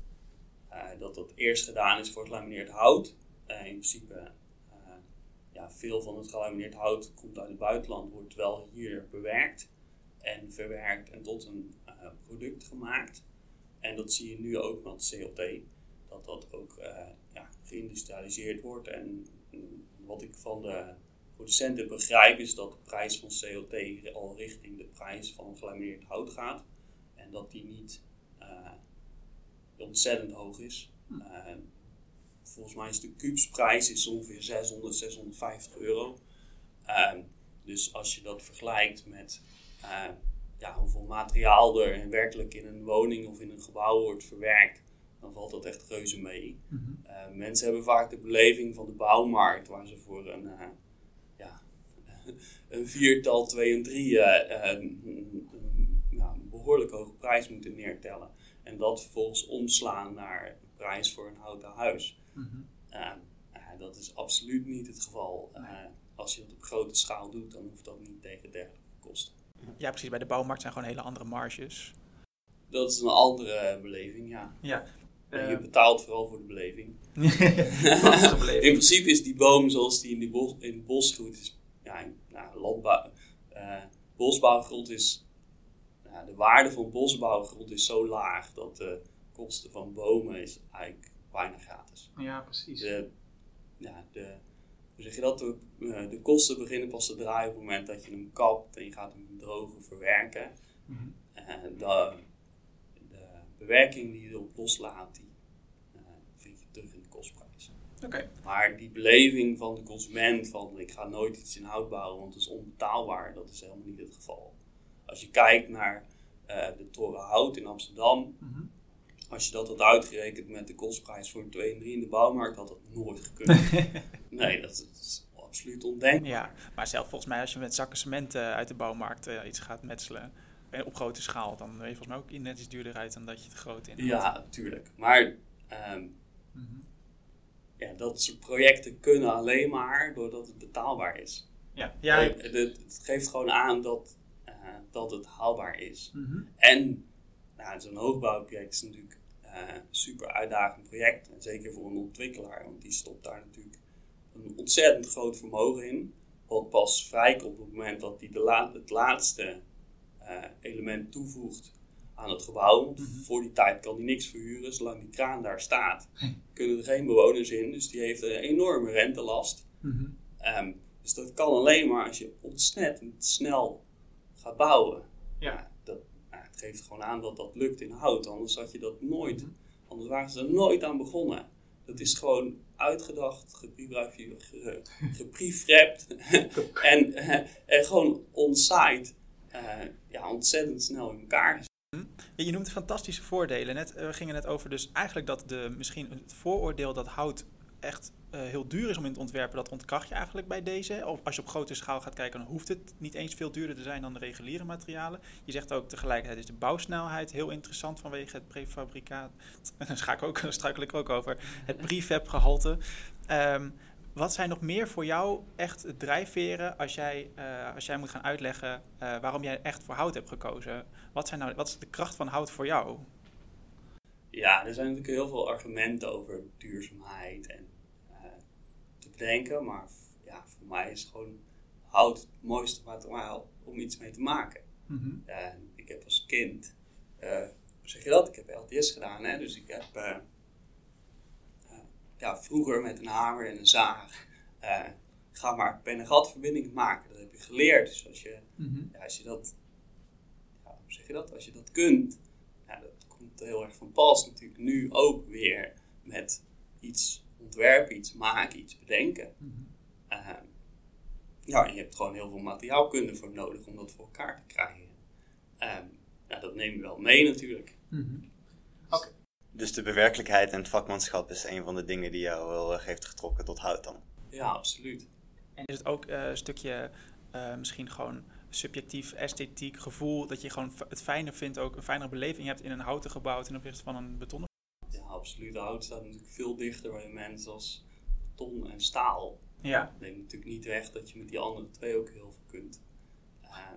uh, dat, dat eerst gedaan is voor gelamineerd hout. Uh, in principe, uh, ja, veel van het gelamineerd hout komt uit het buitenland, wordt wel hier bewerkt en verwerkt en tot een product gemaakt. En dat zie je nu ook met CLT, dat dat ook ja, geïndustrialiseerd wordt. En, en wat ik van de producenten begrijp is dat de prijs van CLT al richting de prijs van gelamineerd hout gaat. En dat die niet uh, ontzettend hoog is. Uh, volgens mij is de kubsprijs is ongeveer 600, 650 euro. Uh, dus als je dat vergelijkt met ja, hoeveel materiaal er werkelijk in een woning of in een gebouw wordt verwerkt, dan valt dat echt reuze mee. Mm -hmm. mensen hebben vaak de beleving van de bouwmarkt, waar ze voor een, ja, een viertal, twee en drie behoorlijk hoge prijs moeten neertellen. En dat vervolgens omslaan naar prijs voor een houten huis. Mm dat is absoluut niet het geval. Uh, als je het op grote schaal doet, dan hoeft dat niet tegen dergelijke kosten. Ja, precies. Bij de bouwmarkt zijn gewoon hele andere marges. Dat is een andere beleving, ja. ja. je eh. betaalt vooral voor de beleving. beleving. in principe is die boom zoals die in, die bos, in het bos groeit, is, ja, nou, landbouw, bosbouwgrond is, de waarde van bosbouwgrond is zo laag dat de kosten van bomen is eigenlijk bijna gratis. Ja, precies. De, ja, de, hoe zeg je dat? De, uh, de kosten beginnen pas te draaien op het moment dat je hem kapt en je gaat hem drogen verwerken. Mm -hmm. de, de, bewerking die je erop loslaat, die uh, vind je terug in de kostprijs. Okay. Maar die beleving van de consument van ik ga nooit iets in hout bouwen, want het is onbetaalbaar, dat is helemaal niet het geval. Als je kijkt naar de toren hout in Amsterdam, mm -hmm. als je dat had uitgerekend met de kostprijs voor een 2 en 3 in de bouwmarkt, had dat nooit gekund. nee, dat is absoluut ondenkbaar. Ja, maar zelf volgens mij als je met zakken cement uh, uit de bouwmarkt uh, iets gaat metselen, op grote schaal, dan ben je volgens mij ook net iets duurder uit dan dat je het groot in Ja, natuurlijk. Maar um, mm -hmm. ja, dat soort projecten kunnen alleen maar doordat het betaalbaar is. Ja, ja. Het, geeft gewoon aan dat, dat het haalbaar is. Mm -hmm. En nou, zo'n hoogbouwproject is natuurlijk een super uitdagend project. En zeker voor een ontwikkelaar, want die stopt daar natuurlijk een ontzettend groot vermogen in. Wat pas vrijkomt op het moment dat hij la het laatste uh, element toevoegt aan het gebouw. Want mm -hmm. voor die tijd kan hij niks verhuren. Zolang die kraan daar staat, kunnen er geen bewoners in. Dus die heeft een enorme rentelast. Mm -hmm. um, dus dat kan alleen maar als je ontzettend snel gaat bouwen. Ja. Dat, nou, het geeft gewoon aan dat dat lukt in hout. Anders had je dat nooit. -hmm. Anders waren ze er nooit aan begonnen. Dat is gewoon uitgedacht, geprefrapt en, en gewoon on-site uh, ja, ontzettend snel in elkaar. Je noemt fantastische voordelen. Net, we gingen net over dus eigenlijk dat de, misschien het vooroordeel dat hout echt uh, heel duur is om in te ontwerpen, dat ontkracht je eigenlijk bij deze. Of als je op grote schaal gaat kijken, dan hoeft het niet eens veel duurder te zijn dan de reguliere materialen. Je zegt ook tegelijkertijd is de bouwsnelheid heel interessant vanwege het prefabricaat. Daar ga ik ook, struikel ik ook over. Het prefab gehalte. Um, wat zijn nog meer voor jou echt drijfveren als jij, uh, als jij moet gaan uitleggen uh, waarom jij echt voor hout hebt gekozen? Wat, zijn nou, wat is de kracht van hout voor jou? Ja, er zijn natuurlijk heel veel argumenten over duurzaamheid en bedenken. Maar ja, voor mij is gewoon hout het mooiste materiaal om iets mee te maken. Mm -hmm. ik heb als kind, hoe zeg je dat? Ik heb LTS gedaan, hè? dus ik heb ja, vroeger met een hamer en een zaag. Ga maar pen- en maken. Dat heb je geleerd. Dus als je, mm -hmm. ja, als je dat, ja, hoe zeg je dat? Als je dat kunt, ja, dat komt heel erg van pas natuurlijk nu ook weer met iets ontwerpen, iets maken, iets bedenken. Mm -hmm. uh, ja, je hebt gewoon heel veel materiaalkunde voor nodig om dat voor elkaar te krijgen. Uh, ja, dat neem je wel mee natuurlijk. Mm -hmm. Oké. Okay. Dus de bewerkelijkheid en het vakmanschap is een van de dingen die jou wel erg heeft getrokken tot hout dan? Ja, absoluut. En is het ook uh, een stukje uh, misschien gewoon subjectief, esthetiek, gevoel, dat je gewoon het fijner vindt, ook een fijnere beleving hebt in een houten gebouw ten opzichte van een betonnen? Ja, absoluut. De hout staat natuurlijk veel dichter bij mensen als beton en staal. Ja. Dat neemt natuurlijk niet weg dat je met die andere twee ook heel veel kunt. Uh,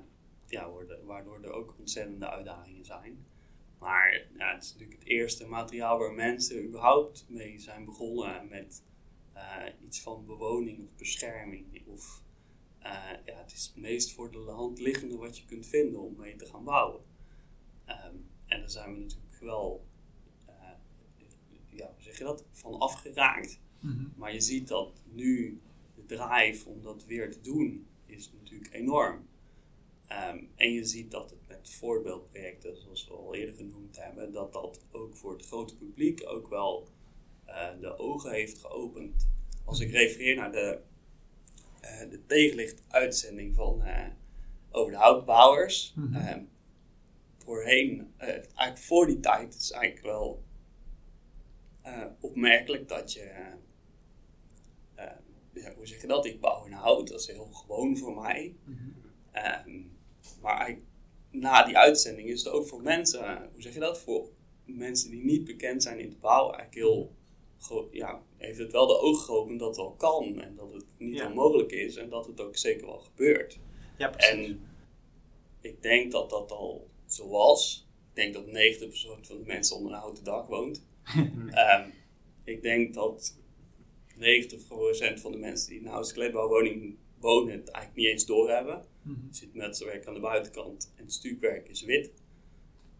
ja, waardoor er ook ontzettende uitdagingen zijn. Maar ja, het is natuurlijk het eerste materiaal waar mensen überhaupt mee zijn begonnen met uh, iets van bewoning of bescherming. Of uh, ja, het is het meest voor de hand liggende wat je kunt vinden om mee te gaan bouwen. Um, en daar zijn we natuurlijk wel, ja, hoe zeg je dat, van afgeraakt. Mm -hmm. Maar je ziet dat nu de drive om dat weer te doen is natuurlijk enorm. Um, en je ziet dat het met voorbeeldprojecten, zoals we al eerder genoemd hebben, dat dat ook voor het grote publiek ook wel uh, de ogen heeft geopend. Als ik refereer naar de, uh, de tegenlicht-uitzending van, uh, over de houtbouwers. Mm -hmm. um, voorheen, eigenlijk voor die tijd, is eigenlijk wel opmerkelijk dat je. ja, hoe zeg je dat? Ik bouw in hout, dat is heel gewoon voor mij. Mm -hmm. um, maar na die uitzending is het ook voor mensen, hoe zeg je dat? Voor mensen die niet bekend zijn in de bouw, eigenlijk heel, ja, heeft het wel de ogen geopend dat het wel kan en dat het niet ja. onmogelijk is en dat het ook zeker wel gebeurt. Ja, precies. En ik denk dat dat al zo was. Ik denk dat 90% van de mensen onder een houten dak woont. Um, ik denk dat 90% van de mensen die in een houten kleedbouwwoning wonen het eigenlijk niet eens doorhebben. Mhm. Er zit metselwerk aan de buitenkant en het stuukwerk is wit.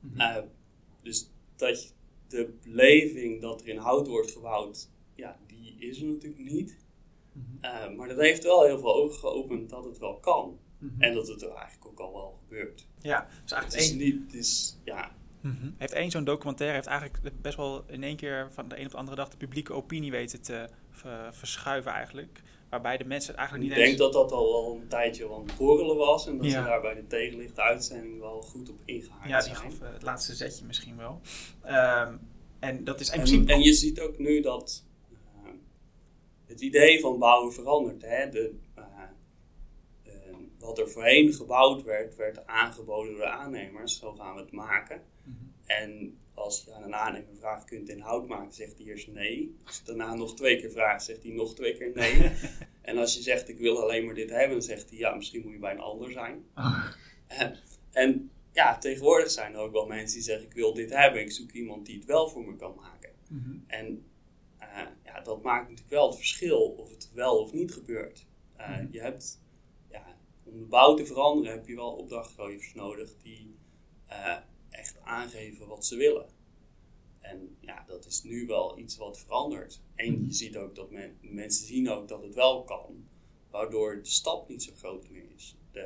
Mhm. Eh, dus dat je- de beleving dat er in hout wordt gebouwd, ja, die is er natuurlijk niet. Mhm. Eh, maar dat heeft wel heel veel ogen geopend dat het wel kan. Mhm. En dat het er eigenlijk ook al wel gebeurt. Ja, dus Het eigenlijk is één, niet, het is, ja, Mhm. heeft één zo'n documentaire heeft eigenlijk best wel in één keer van de een op de andere dag de publieke opinie weten te ver- verschuiven eigenlijk. Waarbij de mensen het ik eigenlijk niet denk eens... dat dat al wel een tijdje aan het borrelen was. En dat Ja. ze daar bij de tegenlichte uitzending wel goed op ingehaakt Ja, die zijn. gaf eh, het laatste zetje misschien wel. Ehm, en dat is in En, principe... en je ziet ook nu dat eh, het idee van bouwen verandert. Hè? De, wat er voorheen gebouwd werd, werd aangeboden door de aannemers. Zo gaan we het maken. Mhm. En als je aan een aannemer vraagt, kunt je in hout maken, zegt hij eerst nee. Als je daarna nog twee keer vraagt, zegt hij nog twee keer nee. en als je zegt, ik wil alleen maar dit hebben, zegt hij, ja, misschien moet je bij een ander zijn. Oh. En, en ja, tegenwoordig zijn er ook wel mensen die zeggen, ik wil dit hebben, ik zoek iemand die het wel voor me kan maken. Mhm. En eh, ja, dat maakt natuurlijk wel het verschil of het wel of niet gebeurt. Eh, Mhm. Je hebt, om de bouw te veranderen heb je wel opdrachtgevers nodig die eh, echt aangeven wat ze willen. En ja, dat is nu wel iets wat verandert. En je ziet ook dat men, mensen zien ook dat het wel kan, waardoor de stap niet zo groot meer is. De,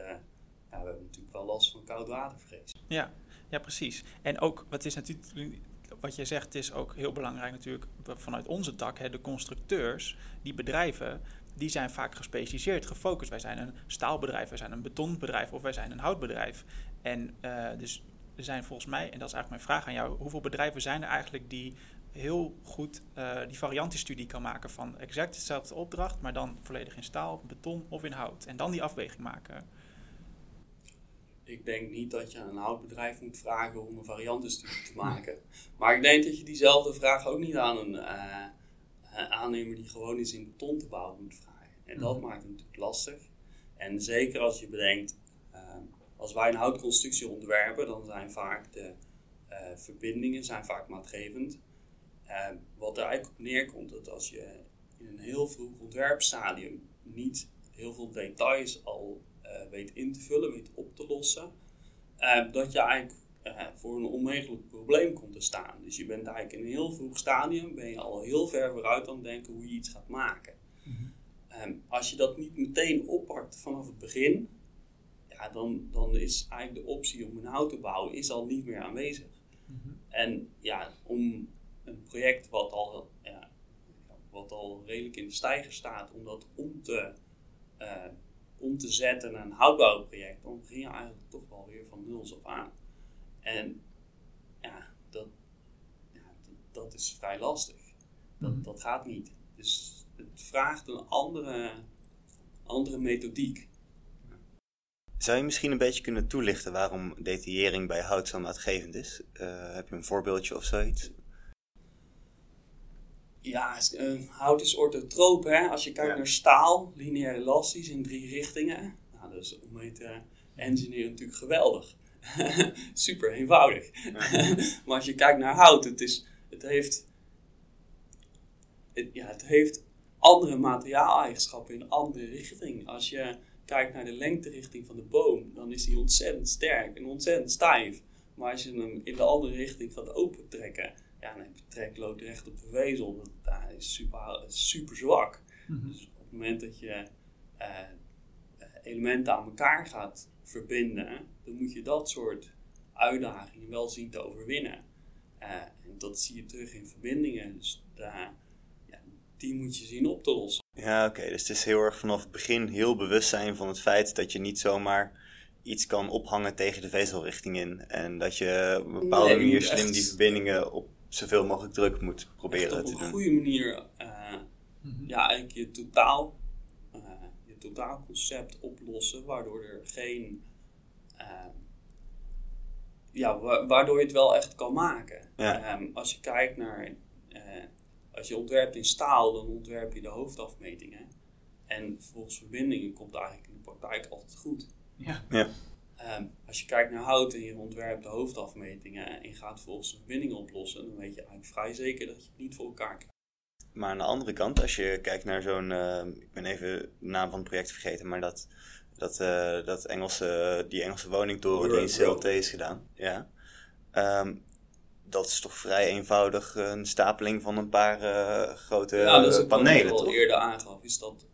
ja, we hebben natuurlijk wel last van koudwatervrees. Ja, ja, precies. En ook, wat is natuurlijk, wat je zegt, is ook heel belangrijk natuurlijk vanuit onze tak. Hè, de constructeurs, die bedrijven, die zijn vaak gespecialiseerd, gefocust. Wij zijn een staalbedrijf, wij zijn een betonbedrijf of wij zijn een houtbedrijf. En eh, dus er zijn volgens mij, en dat is eigenlijk mijn vraag aan jou, hoeveel bedrijven zijn er eigenlijk die heel goed eh, die variantenstudie kan maken van exact dezelfde opdracht, maar dan volledig in staal, beton of in hout. En dan die afweging maken. Ik denk niet dat je een houtbedrijf moet vragen om een variantenstudie te maken. Maar ik denk dat je diezelfde vraag ook niet aan een eh, aannemer die gewoon is in beton te bouwen moet vragen. En dat Mhm. maakt het natuurlijk lastig. En zeker als je bedenkt, eh, als wij een houtconstructie ontwerpen, dan zijn vaak de eh, verbindingen zijn vaak maatgevend. Eh, wat er eigenlijk op neerkomt, dat als je in een heel vroeg ontwerpstadium niet heel veel details al weet in te vullen, weet op te lossen, dat je eigenlijk eh, voor een onmogelijk probleem komt te staan. Dus je bent eigenlijk in een heel vroeg stadium, ben je al heel ver vooruit aan het denken hoe je iets gaat maken. Ehm, als je dat niet meteen oppakt vanaf het begin, ja, dan, dan is eigenlijk de optie om een hout te bouwen is al niet meer aanwezig. En ja, om een project wat al, ja, wat al redelijk in de stijger staat, om dat om te, eh, om te zetten naar een houtbouwproject, dan begin je eigenlijk toch wel weer van nul af aan. En ja, dat, ja, dat, is vrij lastig. Dat, Mhm. dat gaat niet. Dus het vraagt een andere, andere methodiek. Zou je misschien een beetje kunnen toelichten waarom detaillering bij hout zo maatgevend is? Eh, heb je een voorbeeldje of zoiets? Ja, eh, hout is orthotroop. Hè? Als je kijkt Ja. naar staal, lineair elastisch in drie richtingen. Nou, dat is om mee te engineeren natuurlijk geweldig. Super eenvoudig. maar als je kijkt naar hout, het, is, het, heeft, het, ja, het heeft andere materiaaleigenschappen in een andere richting. Als je kijkt naar de lengterichting van de boom, dan is die ontzettend sterk en ontzettend stijf. Maar als je hem in de andere richting gaat opentrekken, ja, dan heb je treklood recht op de vezel. Dat ja, is super, super zwak. Dus op het moment dat je eh, eh, elementen aan elkaar gaat verbinden, dan moet je dat soort uitdagingen wel zien te overwinnen. Eh, en dat zie je terug in verbindingen. Dus daar, ja, die moet je zien op te lossen. Ja, oké. Dus het is heel erg vanaf het begin heel bewust zijn van het feit dat je niet zomaar iets kan ophangen tegen de vezelrichting in. En dat je op een bepaalde Nee, manier slim die verbindingen op zoveel mogelijk druk moet proberen op te een doen. goede manier eh, Mhm. ja, eigenlijk je totaal totaalconcept oplossen, waardoor er geen eh, ja, wa- waardoor je het wel echt kan maken. Ja. Ehm, als je kijkt naar eh, als je ontwerpt in staal, dan ontwerp je de hoofdafmetingen. En volgens verbindingen komt het eigenlijk in de praktijk altijd goed. Ja. Ja. Ehm, als je kijkt naar hout en je ontwerpt de hoofdafmetingen en je gaat volgens de verbindingen oplossen, dan weet je eigenlijk vrij zeker dat je het niet voor elkaar krijgt. Maar aan de andere kant, als je kijkt naar zo'n, uh, ik ben even de naam van het project vergeten, maar dat, dat, uh, dat Engelse, die Engelse woningtoren die in CLT is gedaan. Ja. Um, dat is toch vrij eenvoudig een stapeling van een paar uh, grote ja, dat is panelen. Wat ik al eerder aangaf, is dat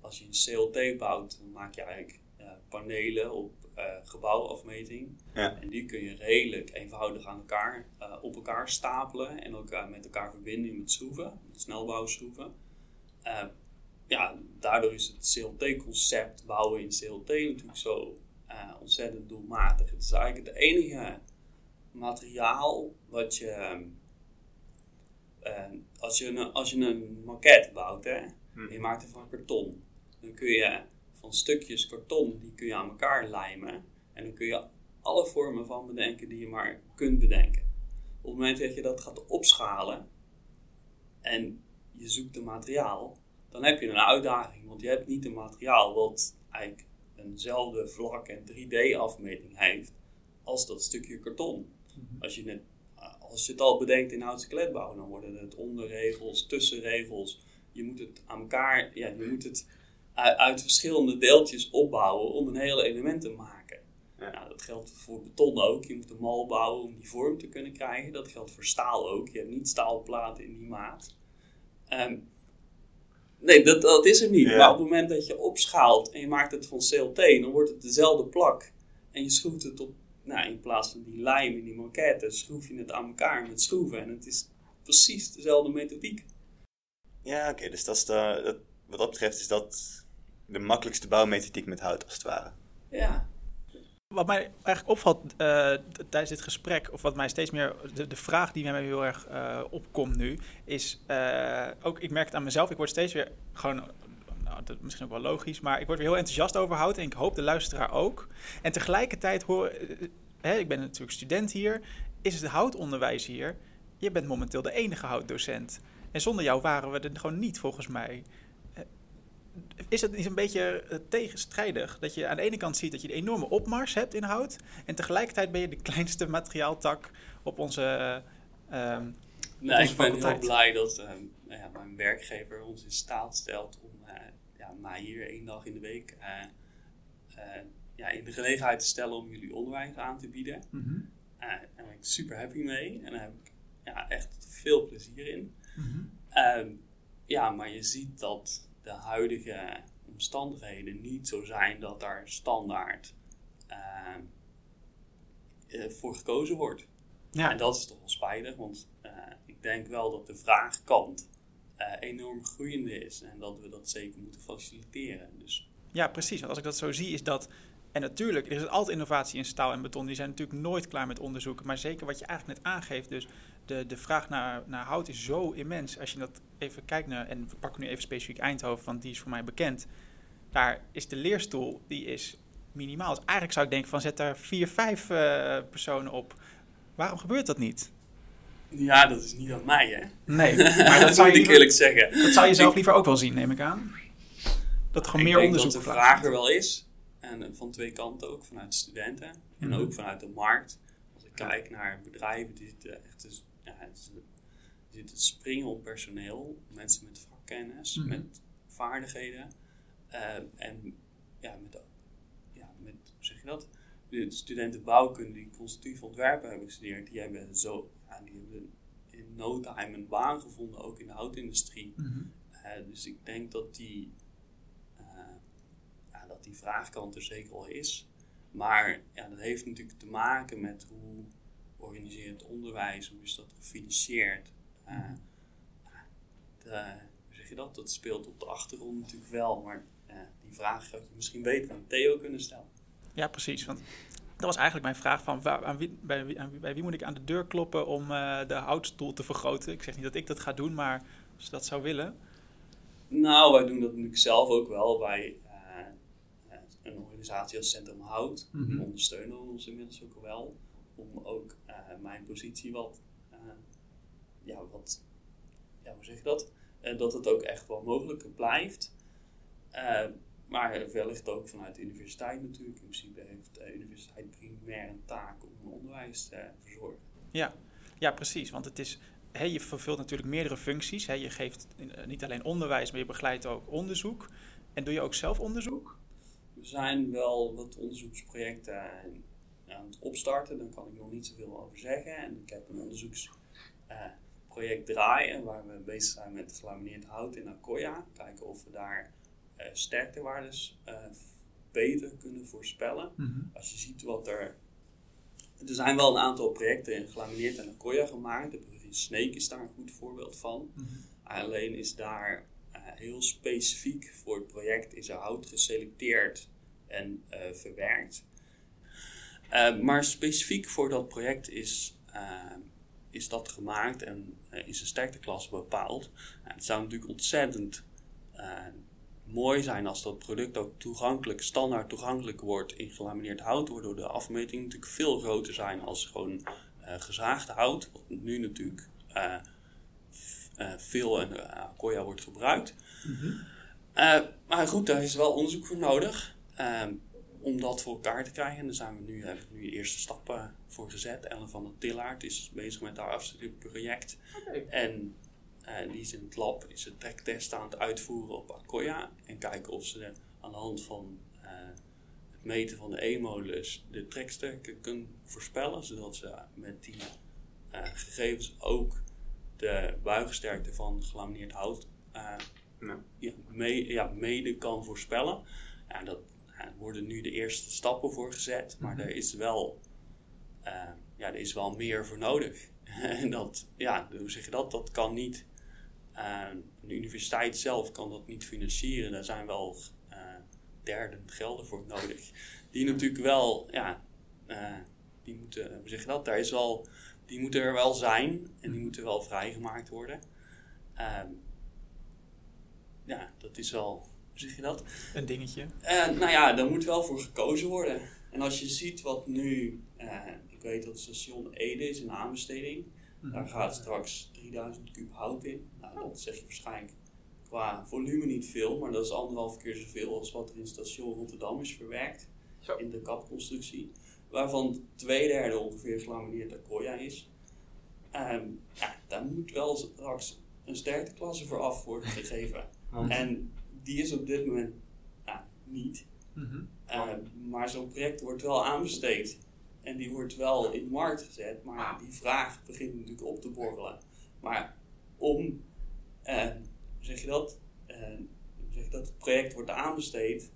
als je een CLT bouwt, dan maak je eigenlijk panelen op uh, gebouwafmeting. Ja. En die kun je redelijk eenvoudig aan elkaar, uh, op elkaar stapelen en elkaar met elkaar verbinden met schroeven, snelbouwschroeven. Uh, ja, daardoor is het CLT-concept bouwen in CLT natuurlijk zo ontzettend doelmatig. Het is eigenlijk het enige materiaal wat je. als, je een, als je een maquette bouwt hè, hm. en je maakt het van karton, dan kun je van stukjes karton, die kun je aan elkaar lijmen. En dan kun je alle vormen van bedenken die je maar kunt bedenken. Op het moment dat je dat gaat opschalen en je zoekt een materiaal, dan heb je een uitdaging. Want je hebt niet een materiaal wat eigenlijk eenzelfde vlak en 3D-afmeting heeft als dat stukje karton. Mhm. Als je het, als je het al bedenkt in hout skeletbouw, dan worden het onderregels, tussenregels. Je moet het aan elkaar, ja, je moet het uit, verschillende deeltjes opbouwen om een hele element te maken. Ja. Nou, dat geldt voor beton ook. Je moet een mal bouwen om die vorm te kunnen krijgen. Dat geldt voor staal ook. Je hebt niet staalplaten in die maat. Ehm, nee, dat, dat is er niet. Maar op het moment dat je opschaalt en je maakt het van CLT, dan wordt het dezelfde plak. En je schroeft het op, nou, in plaats van die lijm in die maquette, schroef je het aan elkaar met schroeven. En het is precies dezelfde methodiek. Ja, oké. dus dat is de, dat, wat dat betreft is dat de makkelijkste bouwmethodiek met hout, als het ware. Ja. Wat mij eigenlijk opvalt uh, tijdens dit gesprek, of wat mij steeds meer, de, de vraag die mij heel erg uh, opkomt nu, is uh, ook, ik merk het aan mezelf, ik word steeds weer gewoon, nou, dat misschien ook wel logisch, maar ik word weer heel enthousiast over hout en ik hoop de luisteraar ook. En tegelijkertijd hoor, hè, ik ben natuurlijk student hier, is het houtonderwijs hier, je bent momenteel de enige houtdocent. En zonder jou waren we er gewoon niet, volgens mij is het niet een beetje eh, tegenstrijdig? Dat je aan de ene kant ziet dat je een enorme opmars hebt in hout. En tegelijkertijd ben je de kleinste materiaaltak op onze. Uh, ik ben heel blij dat uh, ja, mijn werkgever ons in staat stelt om uh, ja, mij hier één dag in de week ja, in de gelegenheid te stellen om jullie onderwijs aan te bieden. Mm -hmm. daar ben ik super happy mee en daar heb ik ja, echt veel plezier in. Mm -hmm. ja, maar je ziet dat de huidige omstandigheden niet zo zijn dat daar standaard uh, voor gekozen wordt. Ja. En dat is toch wel spijtig, want uh, ik denk wel dat de vraagkant uh, enorm groeiende is en dat we dat zeker moeten faciliteren. Dus. Ja, precies. Want als ik dat zo zie, is dat. En natuurlijk, er is altijd innovatie in staal en beton. Die zijn natuurlijk nooit klaar met onderzoeken. Maar zeker wat je eigenlijk net aangeeft, dus de, de vraag naar, naar hout is zo immens. Als je dat even kijkt naar, en we pakken nu even specifiek Eindhoven, want die is voor mij bekend. Daar is de leerstoel, die is minimaal. Dus eigenlijk zou ik denken van zet daar vier, vijf uh, personen op. Waarom gebeurt dat niet? Ja, dat is niet aan mij, hè? Nee, maar dat zou je ik eerlijk zeggen. Dat zou je zelf liever ook wel zien, neem ik aan. Dat er gewoon meer onderzoek dat de vraag er wel is. En van twee kanten ook, vanuit studenten en mhm. ook vanuit de markt. Als ik kijk naar bedrijven die echt ja, het, het springen op personeel, mensen met vakkennis, mhm. met vaardigheden. Uh, en ja, met, ja, met, hoe zeg je dat? De studenten bouwkunde die constructief ontwerpen hebben gestudeerd, die hebben zo, ja, die hebben in no time een baan gevonden, ook in de houtindustrie. Mm dus ik denk dat die, uh, ja, dat die vraagkant er zeker al is. Maar ja, dat heeft natuurlijk te maken met hoe organiseert onderwijs, hoe is dat gefinancierd. Uh, de, hoe zeg je dat? Dat speelt op de achtergrond natuurlijk wel, maar uh, die vraag had je misschien beter aan Theo kunnen stellen. Ja, precies. Want dat was eigenlijk mijn vraag van waar, aan wie, bij, wie, aan wie, bij wie moet ik aan de deur kloppen om uh, de houtstoel te vergroten? Ik zeg niet dat ik dat ga doen, maar als je dat zou willen. Nou, wij doen dat natuurlijk zelf ook wel bij een organisatie als Centrum Hout. Mm -hmm. Ondersteunen ons inmiddels ook wel om ook uh, mijn positie wat, uh, ja, wat, ja, hoe zeg je dat? Uh, dat het ook echt wel mogelijk blijft. maar wellicht ook vanuit de universiteit natuurlijk. In principe heeft de universiteit primair een taak om onderwijs te verzorgen. Ja. ja, precies. Want het is je vervult natuurlijk meerdere functies. je geeft eh, niet alleen onderwijs, maar je begeleidt ook onderzoek. En doe je ook zelf onderzoek? Er zijn wel wat onderzoeksprojecten aan het opstarten. Daar kan ik nog niet zoveel over zeggen. En ik heb een onderzoeksproject draaien waar we bezig zijn met gelamineerd hout in Akoya. Kijken of we daar uh, sterktewaardes beter kunnen voorspellen. Mhm. Als je ziet wat er er zijn wel een aantal projecten in gelamineerd en Akoya gemaakt. De provincie Sneek is daar een goed voorbeeld van. Mhm. Alleen is daar uh, heel specifiek voor het project is er hout geselecteerd en uh, verwerkt. Uh, maar specifiek voor dat project is, is dat gemaakt en is een sterkteklasse bepaald. het zou natuurlijk ontzettend mooi zijn als dat product ook toegankelijk, standaard toegankelijk wordt in gelamineerd hout, waardoor de afmetingen natuurlijk veel groter zijn als gewoon gezaagd hout, wat nu natuurlijk veel in Koya wordt gebruikt. Mhm. maar goed, daar is wel onderzoek voor nodig ehm, om dat voor elkaar te krijgen. En daar zijn we nu, hebben we nu de eerste stappen voor gezet. Ellen van der Tillaert is bezig met haar afstudeerproject. Okay. En uh, die is in het lab, is een trektest aan het uitvoeren op Akoya. En kijken of ze aan de hand van uh, het meten van de E-modulus de treksterkte kunnen voorspellen. Zodat ze met die uh, gegevens ook de buigsterkte van gelamineerd hout ja. Ja, mee, ja, mede kan voorspellen. Ja, dat ja, worden nu de eerste stappen voor gezet. Maar mm er is wel ja, er is wel meer voor nodig. en dat, ja, hoe zeg je dat? Dat kan niet de universiteit zelf kan dat niet financieren. Daar zijn wel uh, derden gelden voor nodig. Die natuurlijk wel, ja, die moeten, hoe zeg je dat? Daar is wel, die moeten er wel zijn en die moeten wel vrijgemaakt worden. Uh, ja, dat is wel, zeg je dat? Een dingetje. Uh, nou ja, daar moet wel voor gekozen worden. En als je ziet wat nu, ik weet dat station Ede is een aanbesteding. Mhm. Daar gaat straks 3000 kub hout in. Nou, dat zeg je waarschijnlijk qua volume niet veel, maar dat is anderhalf keer zoveel als wat er in station Rotterdam is verwerkt. Zo. In de kapconstructie. Waarvan twee derde ongeveer gelamineerd Akoya is. Um, ja, daar moet wel straks een sterkteklasse voor af worden gegeven. En die is op dit moment nou, niet. Mm maar zo'n project wordt wel aanbesteed. En die wordt wel in de markt gezet, maar die vraag begint natuurlijk op te borrelen. Maar om, eh, zeg je dat, eh, zeg je dat, het project wordt aanbesteed,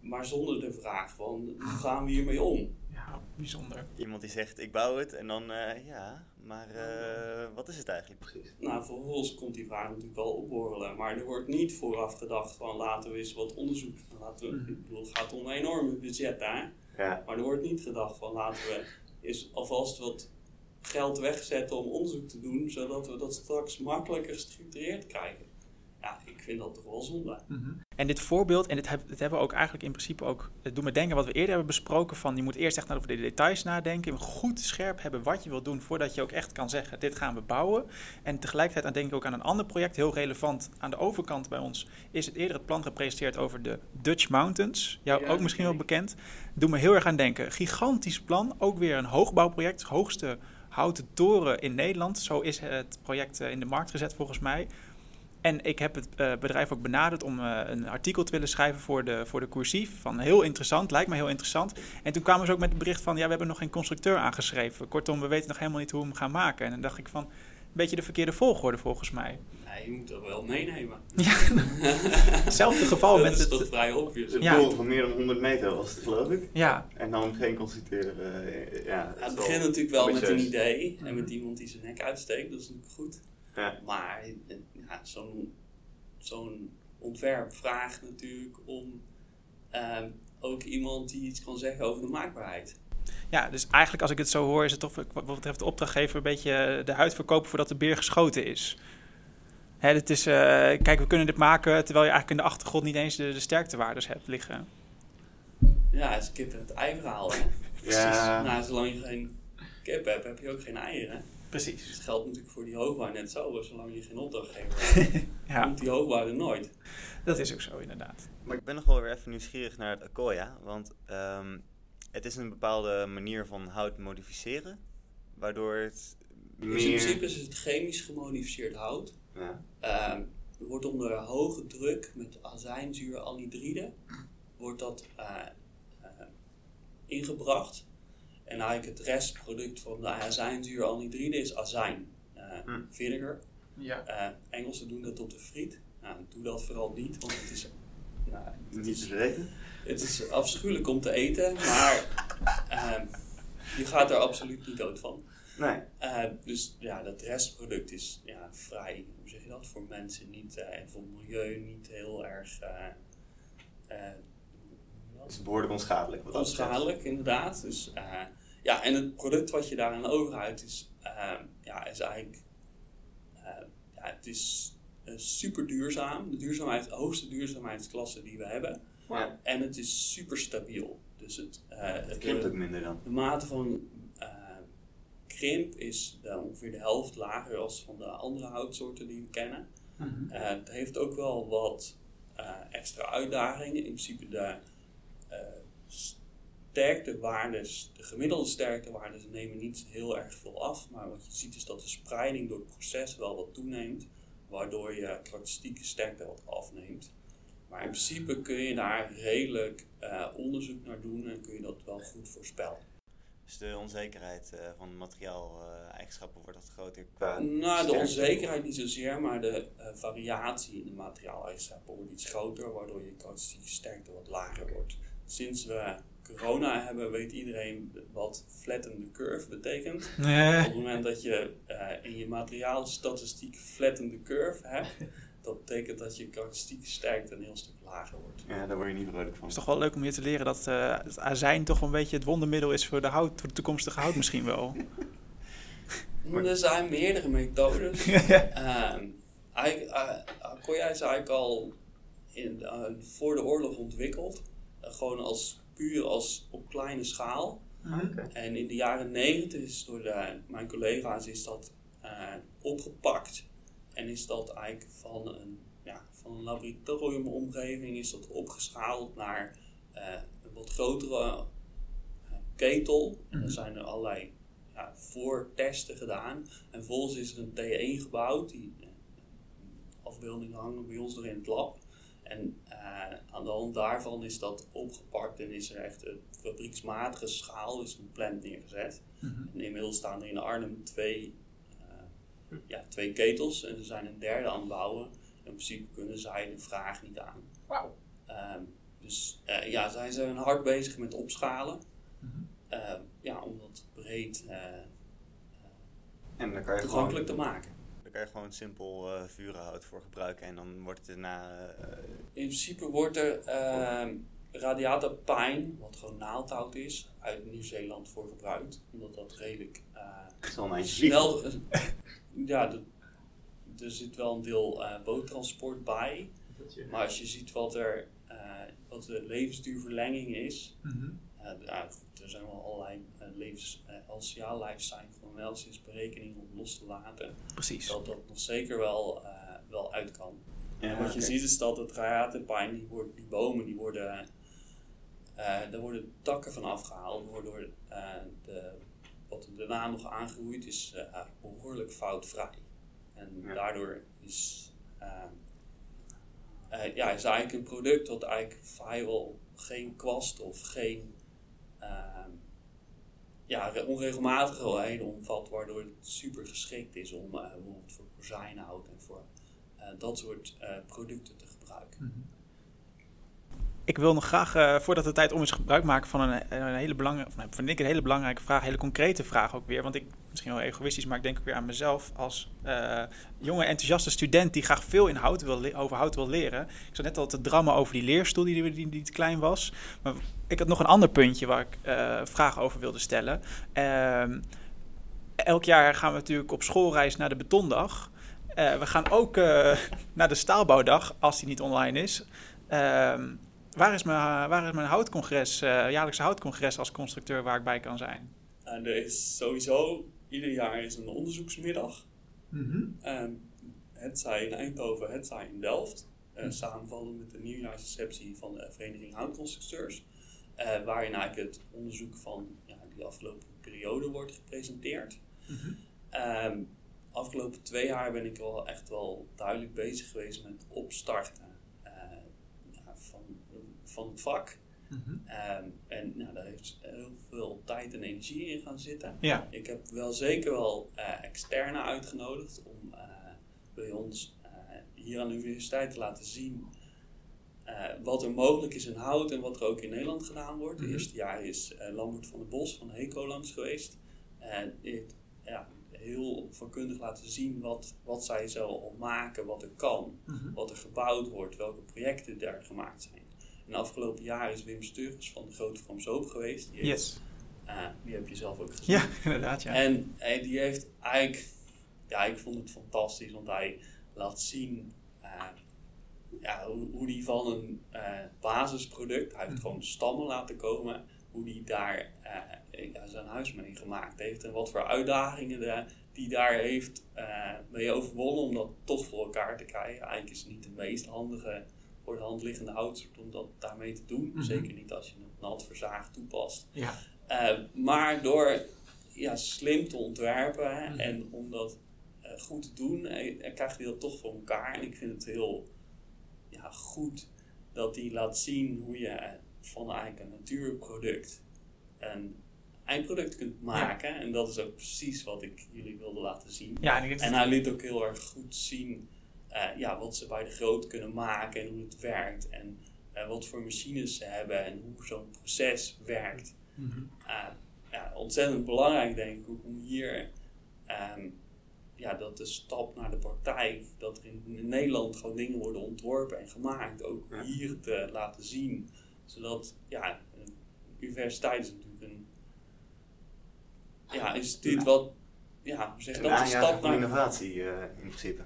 maar zonder de vraag van hoe gaan we hiermee om? Ja, bijzonder. Iemand die zegt ik bouw het en dan uh, ja, maar uh, wat is het eigenlijk precies? Nou, vervolgens komt die vraag natuurlijk wel opborrelen. Maar er wordt niet vooraf gedacht van laten we eens wat onderzoek. Laten we, mhm. Ik bedoel, het gaat om een enorme budget daar. Ja. Maar er wordt niet gedacht van laten we is alvast wat geld wegzetten om onderzoek te doen, zodat we dat straks makkelijker gestructureerd krijgen. Ja, ik vind dat toch wel zonde. Mhm. En dit voorbeeld, en dit, dit, hebben we ook eigenlijk in principe ook, het doet me denken wat we eerder hebben besproken, van je moet eerst echt over de details nadenken, goed scherp hebben wat je wilt doen, voordat je ook echt kan zeggen, dit gaan we bouwen. En tegelijkertijd dan denk ik ook aan een ander project, heel relevant aan de overkant bij ons, is het eerder het plan gepresenteerd over de Dutch Mountains, jou ook misschien wel bekend. Doe me heel erg aan denken. Gigantisch plan, ook weer een hoogbouwproject, hoogste houten toren in Nederland. Zo is het project eh, in de markt gezet volgens mij. En ik heb het uh, bedrijf ook benaderd om uh, een artikel te willen schrijven voor de, voor de cursief. Van heel interessant, lijkt me heel interessant. En toen kwamen ze ook met het bericht van, ja, we hebben nog geen constructeur aangeschreven. Kortom, we weten nog helemaal niet hoe we hem gaan maken. En dan dacht ik van, een beetje de verkeerde volgorde volgens mij. Nee, je moet het wel meenemen. Ja, hetzelfde geval met het... Dat is toch vrij obvious. Het ja. van meer dan 100 meter was het, geloof ik. Ja. En dan geen constructeur. Uh, ja, het, het begint natuurlijk wel met een idee en met iemand die zijn nek uitsteekt. Dat is natuurlijk goed. Ja. Maar ja, zo'n zo'n ontwerp vraagt natuurlijk om ehm, ook iemand die iets kan zeggen over de maakbaarheid. Ja, dus eigenlijk als ik het zo hoor, is het toch wat betreft de opdrachtgever een beetje de huid verkopen voordat de beer geschoten is. Hè, het is, uh, kijk, we kunnen dit maken terwijl je eigenlijk in de achtergrond niet eens de, de sterktewaardes hebt liggen. Ja, het is kip en het ei verhaal. Hè? Ja. Nou, zolang je geen kip hebt, heb je ook geen eieren. Precies. Dat geldt natuurlijk voor die hoogbouw net zo. Zolang je geen opdrachtgever hebt, ja. komt die er nooit. Dat is ook zo, inderdaad. Maar ik ben nog wel weer even nieuwsgierig naar het Akoya. Want um, het is een bepaalde manier van hout modificeren. Waardoor het in meer... principe is het chemisch gemodificeerd hout. Ja. Ehm, wordt onder hoge druk met azijnzuuranhydride wordt dat eh, eh, ingebracht. En eigenlijk het restproduct van de azijnzuuranhydride is azijn, eh Hm. vinegar. Ja. Eh, Engelsen doen dat op de friet. Nou, doe dat vooral niet, want het is, nou, het Niet is, te weten. het is afschuwelijk om te eten, maar ehm, je gaat er absoluut niet dood van. Nee. Eh, dus ja, dat restproduct is ja, vrij, hoe zeg je dat, voor mensen niet, en voor het milieu niet heel erg dat? Het is behoorlijk onschadelijk. Wat onschadelijk, inderdaad. Dus, ja, en het product wat je daaraan overhoudt is, eh, ja, is eigenlijk, eh, ja, het is eh, super duurzaam. De, duurzaamheid, de hoogste duurzaamheidsklasse die we hebben. En het is super stabiel. Dus het, eh, Het de- krimpt ook minder dan. de mate van eh, krimp is ongeveer de helft lager als van de andere houtsoorten die we kennen. Mhm. Eh, het heeft ook wel wat eh, extra uitdagingen. In principe de eh, sterktewaardes, de gemiddelde sterktewaardes nemen niet heel erg veel af. Maar wat je ziet is dat de spreiding door het proces wel wat toeneemt. Waardoor je karakteristieke sterkte wat afneemt. Maar in principe kun je daar redelijk eh, onderzoek naar doen en kun je dat wel goed voorspellen. Dus de onzekerheid eh, van materiaal-eigenschappen wordt wat groter qua. Nou, de onzekerheid niet zozeer, maar de eh, variatie in de materiaaleigenschappen wordt iets groter, waardoor je karakteristieke sterkte wat lager wordt. Sinds we corona hebben, weet iedereen wat flatten the curve betekent. Op het moment dat je eh, in je materiaalstatistiek flatten the curve hebt, dat betekent dat je karakteristieke sterkte een heel stuk lager wordt. Ja, daar word je niet vrolijk van. Het is toch wel leuk om hier te leren dat eh, het azijn toch een beetje het wondermiddel is voor de, hout, voor de toekomstige hout misschien wel. Er zijn meerdere methodes. Ehm, eigenlijk, eh, Accoya is eigenlijk al in, eh, voor de oorlog ontwikkeld. Gewoon als, puur als op kleine schaal. Oké. En in de jaren negentig is door de, mijn collega's is dat eh, opgepakt. En is dat eigenlijk van een, ja, van een laboratoriumomgeving is dat opgeschaald naar eh, een wat grotere eh, ketel. En er zijn er allerlei ja, voortesten gedaan. En vervolgens is er een T1 gebouwd. Die afbeeldingen hangen bij ons nog in het lab. En eh, aan de hand daarvan is dat opgepakt en is er echt een fabrieksmatige schaal, is een plant neergezet. En inmiddels staan er in Arnhem twee, eh, ja, twee ketels en er zijn een derde aan het bouwen. In principe kunnen zij de vraag niet aan. Wauw. Ehm, dus eh, ja, zij zijn hard bezig met opschalen. Ehm, ja, om dat breed eh, En dan kan je gewoon, toegankelijk te maken. Je gewoon simpel eh vurenhout voor gebruiken en dan wordt het daarna. eh, In principe wordt er ehm radiata pine, wat gewoon naaldhout is, uit Nieuw-Zeeland voor gebruikt. Omdat dat redelijk eh, snel... ja, de- er zit wel een deel eh boottransport bij. Maar als je ziet wat, er, eh, wat de levensduurverlenging is, eh, goed, er zijn wel allerlei uh, levens, uh, LCA lifecycle analysis berekeningen om los te laten. Precies. Dat dat nog zeker wel, eh, wel uit kan. Ja, En wat je ziet is dat het radiatenpijn, die, wordt, die bomen, die worden, eh daar worden takken van afgehaald, waardoor eh, de, wat er daarna nog aangegroeid is eh, behoorlijk foutvrij. En Ja. daardoor is, eh, eh, ja, is eigenlijk een product wat eigenlijk vrijwel geen kwast of geen eh, ja, re- onregelmatigheden omvat, waardoor het super geschikt is om eh, bijvoorbeeld voor kozijnhout en voor eh, dat soort eh, producten te gebruiken. Ik wil nog graag, eh, voordat de tijd om is, gebruik maken van een, een hele belangrijke, nou, vind ik een hele belangrijke vraag, een hele concrete vraag ook weer. Want ik, misschien wel egoïstisch, maar ik denk ook weer aan mezelf als eh, jonge enthousiaste student die graag veel in hout wil, over hout wil leren. Ik zat net al te drammen over die leerstoel die, die, te klein was. Maar ik had nog een ander puntje waar ik eh vragen over wilde stellen. Ehm, elk jaar gaan we natuurlijk op schoolreis naar de betondag. Eh, we gaan ook eh, naar de staalbouwdag, als die niet online is. Ehm, waar, is mijn, waar is mijn houtcongres, eh, jaarlijkse houtcongres als constructeur waar ik bij kan zijn? En er is sowieso, ieder jaar is een onderzoeksmiddag. Ehm, het zij in Eindhoven, het zij in Delft. eh Samenvallend met de nieuwjaarsreceptie van de Vereniging Houtconstructeurs. eh, waarin eigenlijk het onderzoek van ja, die afgelopen periode wordt gepresenteerd. Ehm, afgelopen twee jaar ben ik wel echt wel duidelijk bezig geweest met opstarten uh, van het vak. Mhm. Ehm, en nou, daar heeft heel veel tijd en energie in gaan zitten. Ja. Ik heb wel zeker wel uh, externe uitgenodigd om uh, bij ons hier aan de universiteit te laten zien wat er mogelijk is in hout en wat er ook in Nederland gedaan wordt. Het mhm. eerste jaar is Lambert van der Bos van Heco langs geweest. En heeft ja, heel vakkundig laten zien wat, wat zij zo maken, wat er kan, mhm. wat er gebouwd wordt, welke projecten daar gemaakt zijn. En de afgelopen jaar is Wim Sturges van de Grote From Zoop geweest. Die yes. Uh, die heb je zelf ook gezien. Ja, inderdaad. Ja. En uh, die heeft eigenlijk, ja, ik vond het fantastisch, want hij laat zien uh, ja, hoe, hoe die van een basisproduct, hij heeft mhm. gewoon stammen laten komen, hoe die daar zijn huis mee gemaakt heeft en wat voor uitdagingen de, die daar heeft mee overwonnen om dat toch voor elkaar te krijgen. Eigenlijk is het niet de meest handige voor de hand liggende houtsoort om dat daarmee te doen. Mhm. Zeker niet als je een naaldverzaag toepast. Ja. Uh, maar door ja, slim te ontwerpen mhm. en om dat uh, goed te doen, uh, krijgt hij dat toch voor elkaar. En ik vind het heel ja, goed dat hij laat zien hoe je van eigenlijk een natuurproduct een eindproduct kunt maken. En dat is ook precies wat ik jullie wilde laten zien. Ja, en, en hij liet ook heel erg goed zien ja, wat ze bij de groot kunnen maken en hoe het werkt. En uh, wat voor machines ze hebben en hoe zo'n proces werkt. Mm -hmm. ja, ontzettend belangrijk denk ik om hier um, ja, dat de stap naar de praktijk, dat er in, in, Nederland gewoon dingen worden ontworpen en gemaakt, ook hier te laten zien. Zodat, ja, een universiteit is natuurlijk een ja, instituut wat, ja, hoe zeg je dat? Een stap naar innovatie in principe.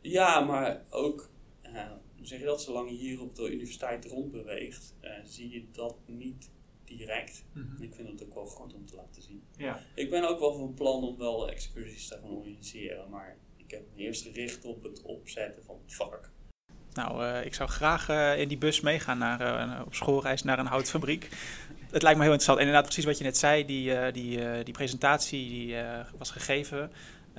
Ja, maar ook, uh, zeg je dat, zolang je hier op de universiteit rondbeweegt, uh, zie je dat niet direct. Mhm. Ik vind het ook wel goed om te laten zien. Ja. Ik ben ook wel van plan om wel excursies te gaan organiseren, maar ik heb me eerst gericht op het opzetten van het vak. Nou, uh, ik zou graag in die bus meegaan naar, op schoolreis naar een houtfabriek. Het lijkt me heel interessant. En inderdaad, precies wat je net zei, die, die, die presentatie die was gegeven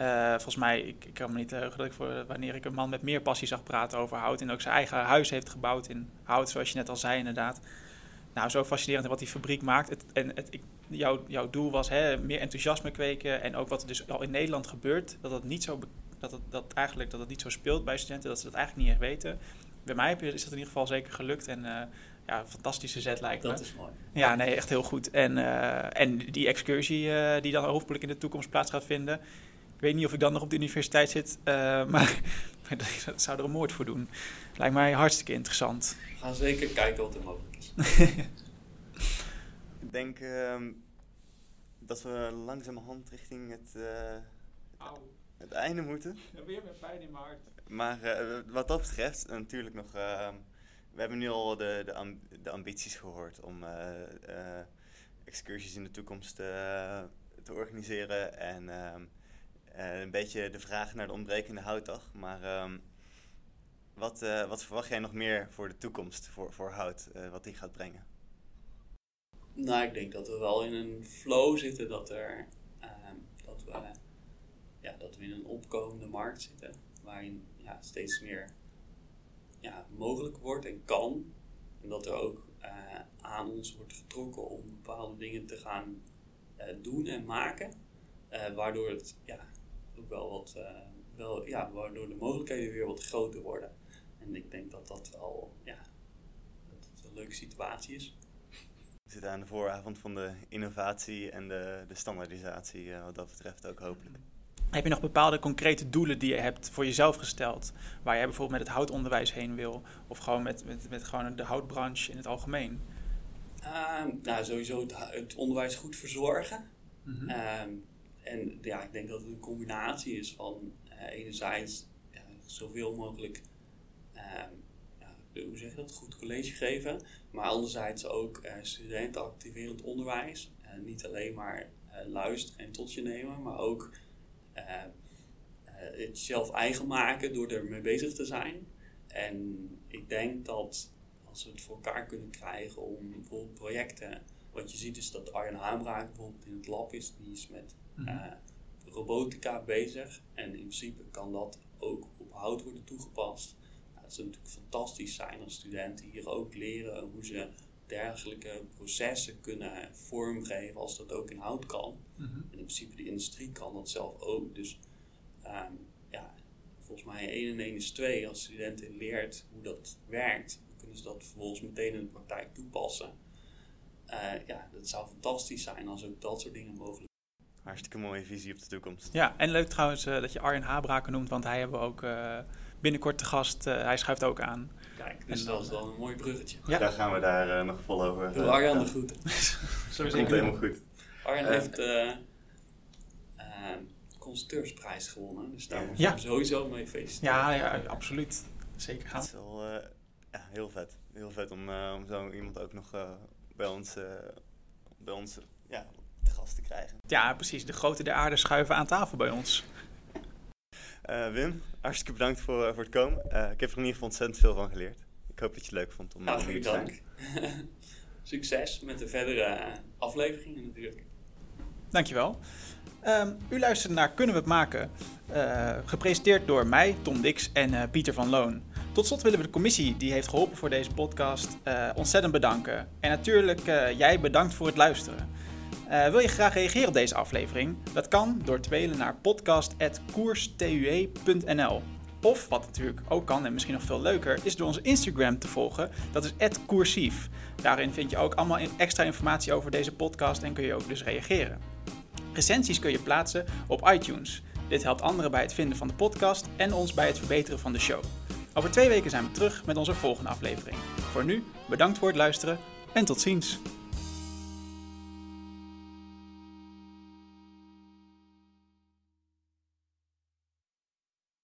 uh, volgens mij, ik, ik, kan me niet heugen dat ik voor, wanneer ik een man met meer passie zag praten over hout en ook zijn eigen huis heeft gebouwd in hout, zoals je net al zei inderdaad. Nou, zo fascinerend wat die fabriek maakt. Het, en het, ik, jouw, jouw doel was hè, meer enthousiasme kweken en ook wat er dus al in Nederland gebeurt, dat het niet zo, dat het, dat eigenlijk, dat het niet zo speelt bij studenten, dat ze dat eigenlijk niet echt weten. Bij mij is dat in ieder geval zeker gelukt en uh, ja, een fantastische zet lijkt me. Dat is mooi. Ja, nee, echt heel goed. En, uh, en die excursie uh, die dan hopelijk in de toekomst plaats gaat vinden, weet niet of ik dan nog op de universiteit zit, uh, maar ik zou er een moord voor doen. Lijkt mij hartstikke interessant. We gaan zeker kijken wat er mogelijk is. ik denk uh, dat we langzamerhand richting het, uh, het, einde moeten. Ja, weer met pijn in mijn hart. Maar uh, wat dat betreft, natuurlijk nog. Ehm, we hebben nu al de, de, de ambities gehoord om excursies in de toekomst te organiseren. En ehm, uh, een beetje de vraag naar de ontbrekende houtdag. Maar um, wat, uh, wat verwacht jij nog meer voor de toekomst, voor, voor hout, uh, wat die gaat brengen? Nou, ik denk dat we wel in een flow zitten dat, er, ehm, dat, we, ja, dat we in een opkomende markt zitten. Waarin ja, steeds meer ja, mogelijk wordt en kan. En dat er ook aan ons wordt getrokken om bepaalde dingen te gaan doen en maken. waardoor het ja, ook wel wat, uh, wel, ja, waardoor de mogelijkheden weer wat groter worden. En ik denk dat dat wel, ja, dat het een leuke situatie is. We zitten aan de vooravond van de innovatie en de, de standaardisatie, uh, wat dat betreft ook hopelijk. Heb je nog bepaalde concrete doelen die je hebt voor jezelf gesteld? Waar jij bijvoorbeeld met het houtonderwijs heen wil? Of gewoon met, met, met gewoon de houtbranche in het algemeen? Uh, nou, sowieso het, het, onderwijs goed verzorgen. Mm -hmm en ja, ik denk dat het een combinatie is van uh, enerzijds ja, zoveel mogelijk, ja, hoe zeg je dat, goed college geven, maar anderzijds ook uh, studenten activerend onderwijs. niet alleen maar luisteren en tot je nemen, maar ook het zelf eigen maken door ermee bezig te zijn. En ik denk dat als we het voor elkaar kunnen krijgen om bijvoorbeeld projecten. Wat je ziet is dat Arjen Haamraak bijvoorbeeld in het lab is, die is met uh, robotica bezig. En in principe kan dat ook op hout worden toegepast. Nou, het zou natuurlijk fantastisch zijn als studenten hier ook leren hoe ze dergelijke processen kunnen vormgeven als dat ook in hout kan. Mhm. En in principe de industrie kan dat zelf ook. Dus ehm, ja, volgens mij 1 en 1 is 2. Als studenten leert hoe dat werkt, dan kunnen ze dat vervolgens meteen in de praktijk toepassen. Eh, ja, dat zou fantastisch zijn als ook dat soort dingen mogelijk Hartstikke mooie visie op de toekomst. Ja, en leuk trouwens eh, dat je Arjen Habraken noemt, want hij hebben we ook eh, binnenkort te gast. Eh, hij schuift ook aan. Kijk, dus En dat dan, is dan een mooi bruggetje. Ja. Daar gaan we daar eh, nog vol over. Doe Arjan de groeten. Zo helemaal goed. Arjan Eh. heeft de constructeursprijs gewonnen. Dus daar moet je Ja. hem sowieso mee feliciteren. Ja, ja, absoluut. Zeker gaan. Het is wel eh, ja, heel vet. Heel vet om, eh, om zo iemand ook nog eh, bij ons, eh, bij ons ja, te gast te krijgen. Ja, precies. De grote der aarde schuiven aan tafel bij ons. Eh, Wim, hartstikke bedankt voor, voor het komen. Eh, ik heb er in ieder geval ontzettend veel van geleerd. Ik hoop dat je het leuk vond om Nou, hier te zijn. dank. Succes met de verdere eh, afleveringen natuurlijk. Dankjewel. Ehm u luisterde naar Kunnen we het maken? Eh, gepresenteerd door mij, Tom Dix en eh, Pieter van Loon. Tot slot willen we de commissie die heeft geholpen voor deze podcast eh, ontzettend bedanken. En natuurlijk eh, jij bedankt voor het luisteren. Eh, wil je graag reageren op deze aflevering? Dat kan door te mailen naar podcast.koerstue.nl Of, wat natuurlijk ook kan en misschien nog veel leuker, is door onze Instagram te volgen. Dat is @koersief. Daarin vind je ook allemaal extra informatie over deze podcast en kun je ook dus reageren. Recensies kun je plaatsen op iTunes. Dit helpt anderen bij het vinden van de podcast en ons bij het verbeteren van de show. Over twee weken zijn we terug met onze volgende aflevering. Voor nu, bedankt voor het luisteren en tot ziens.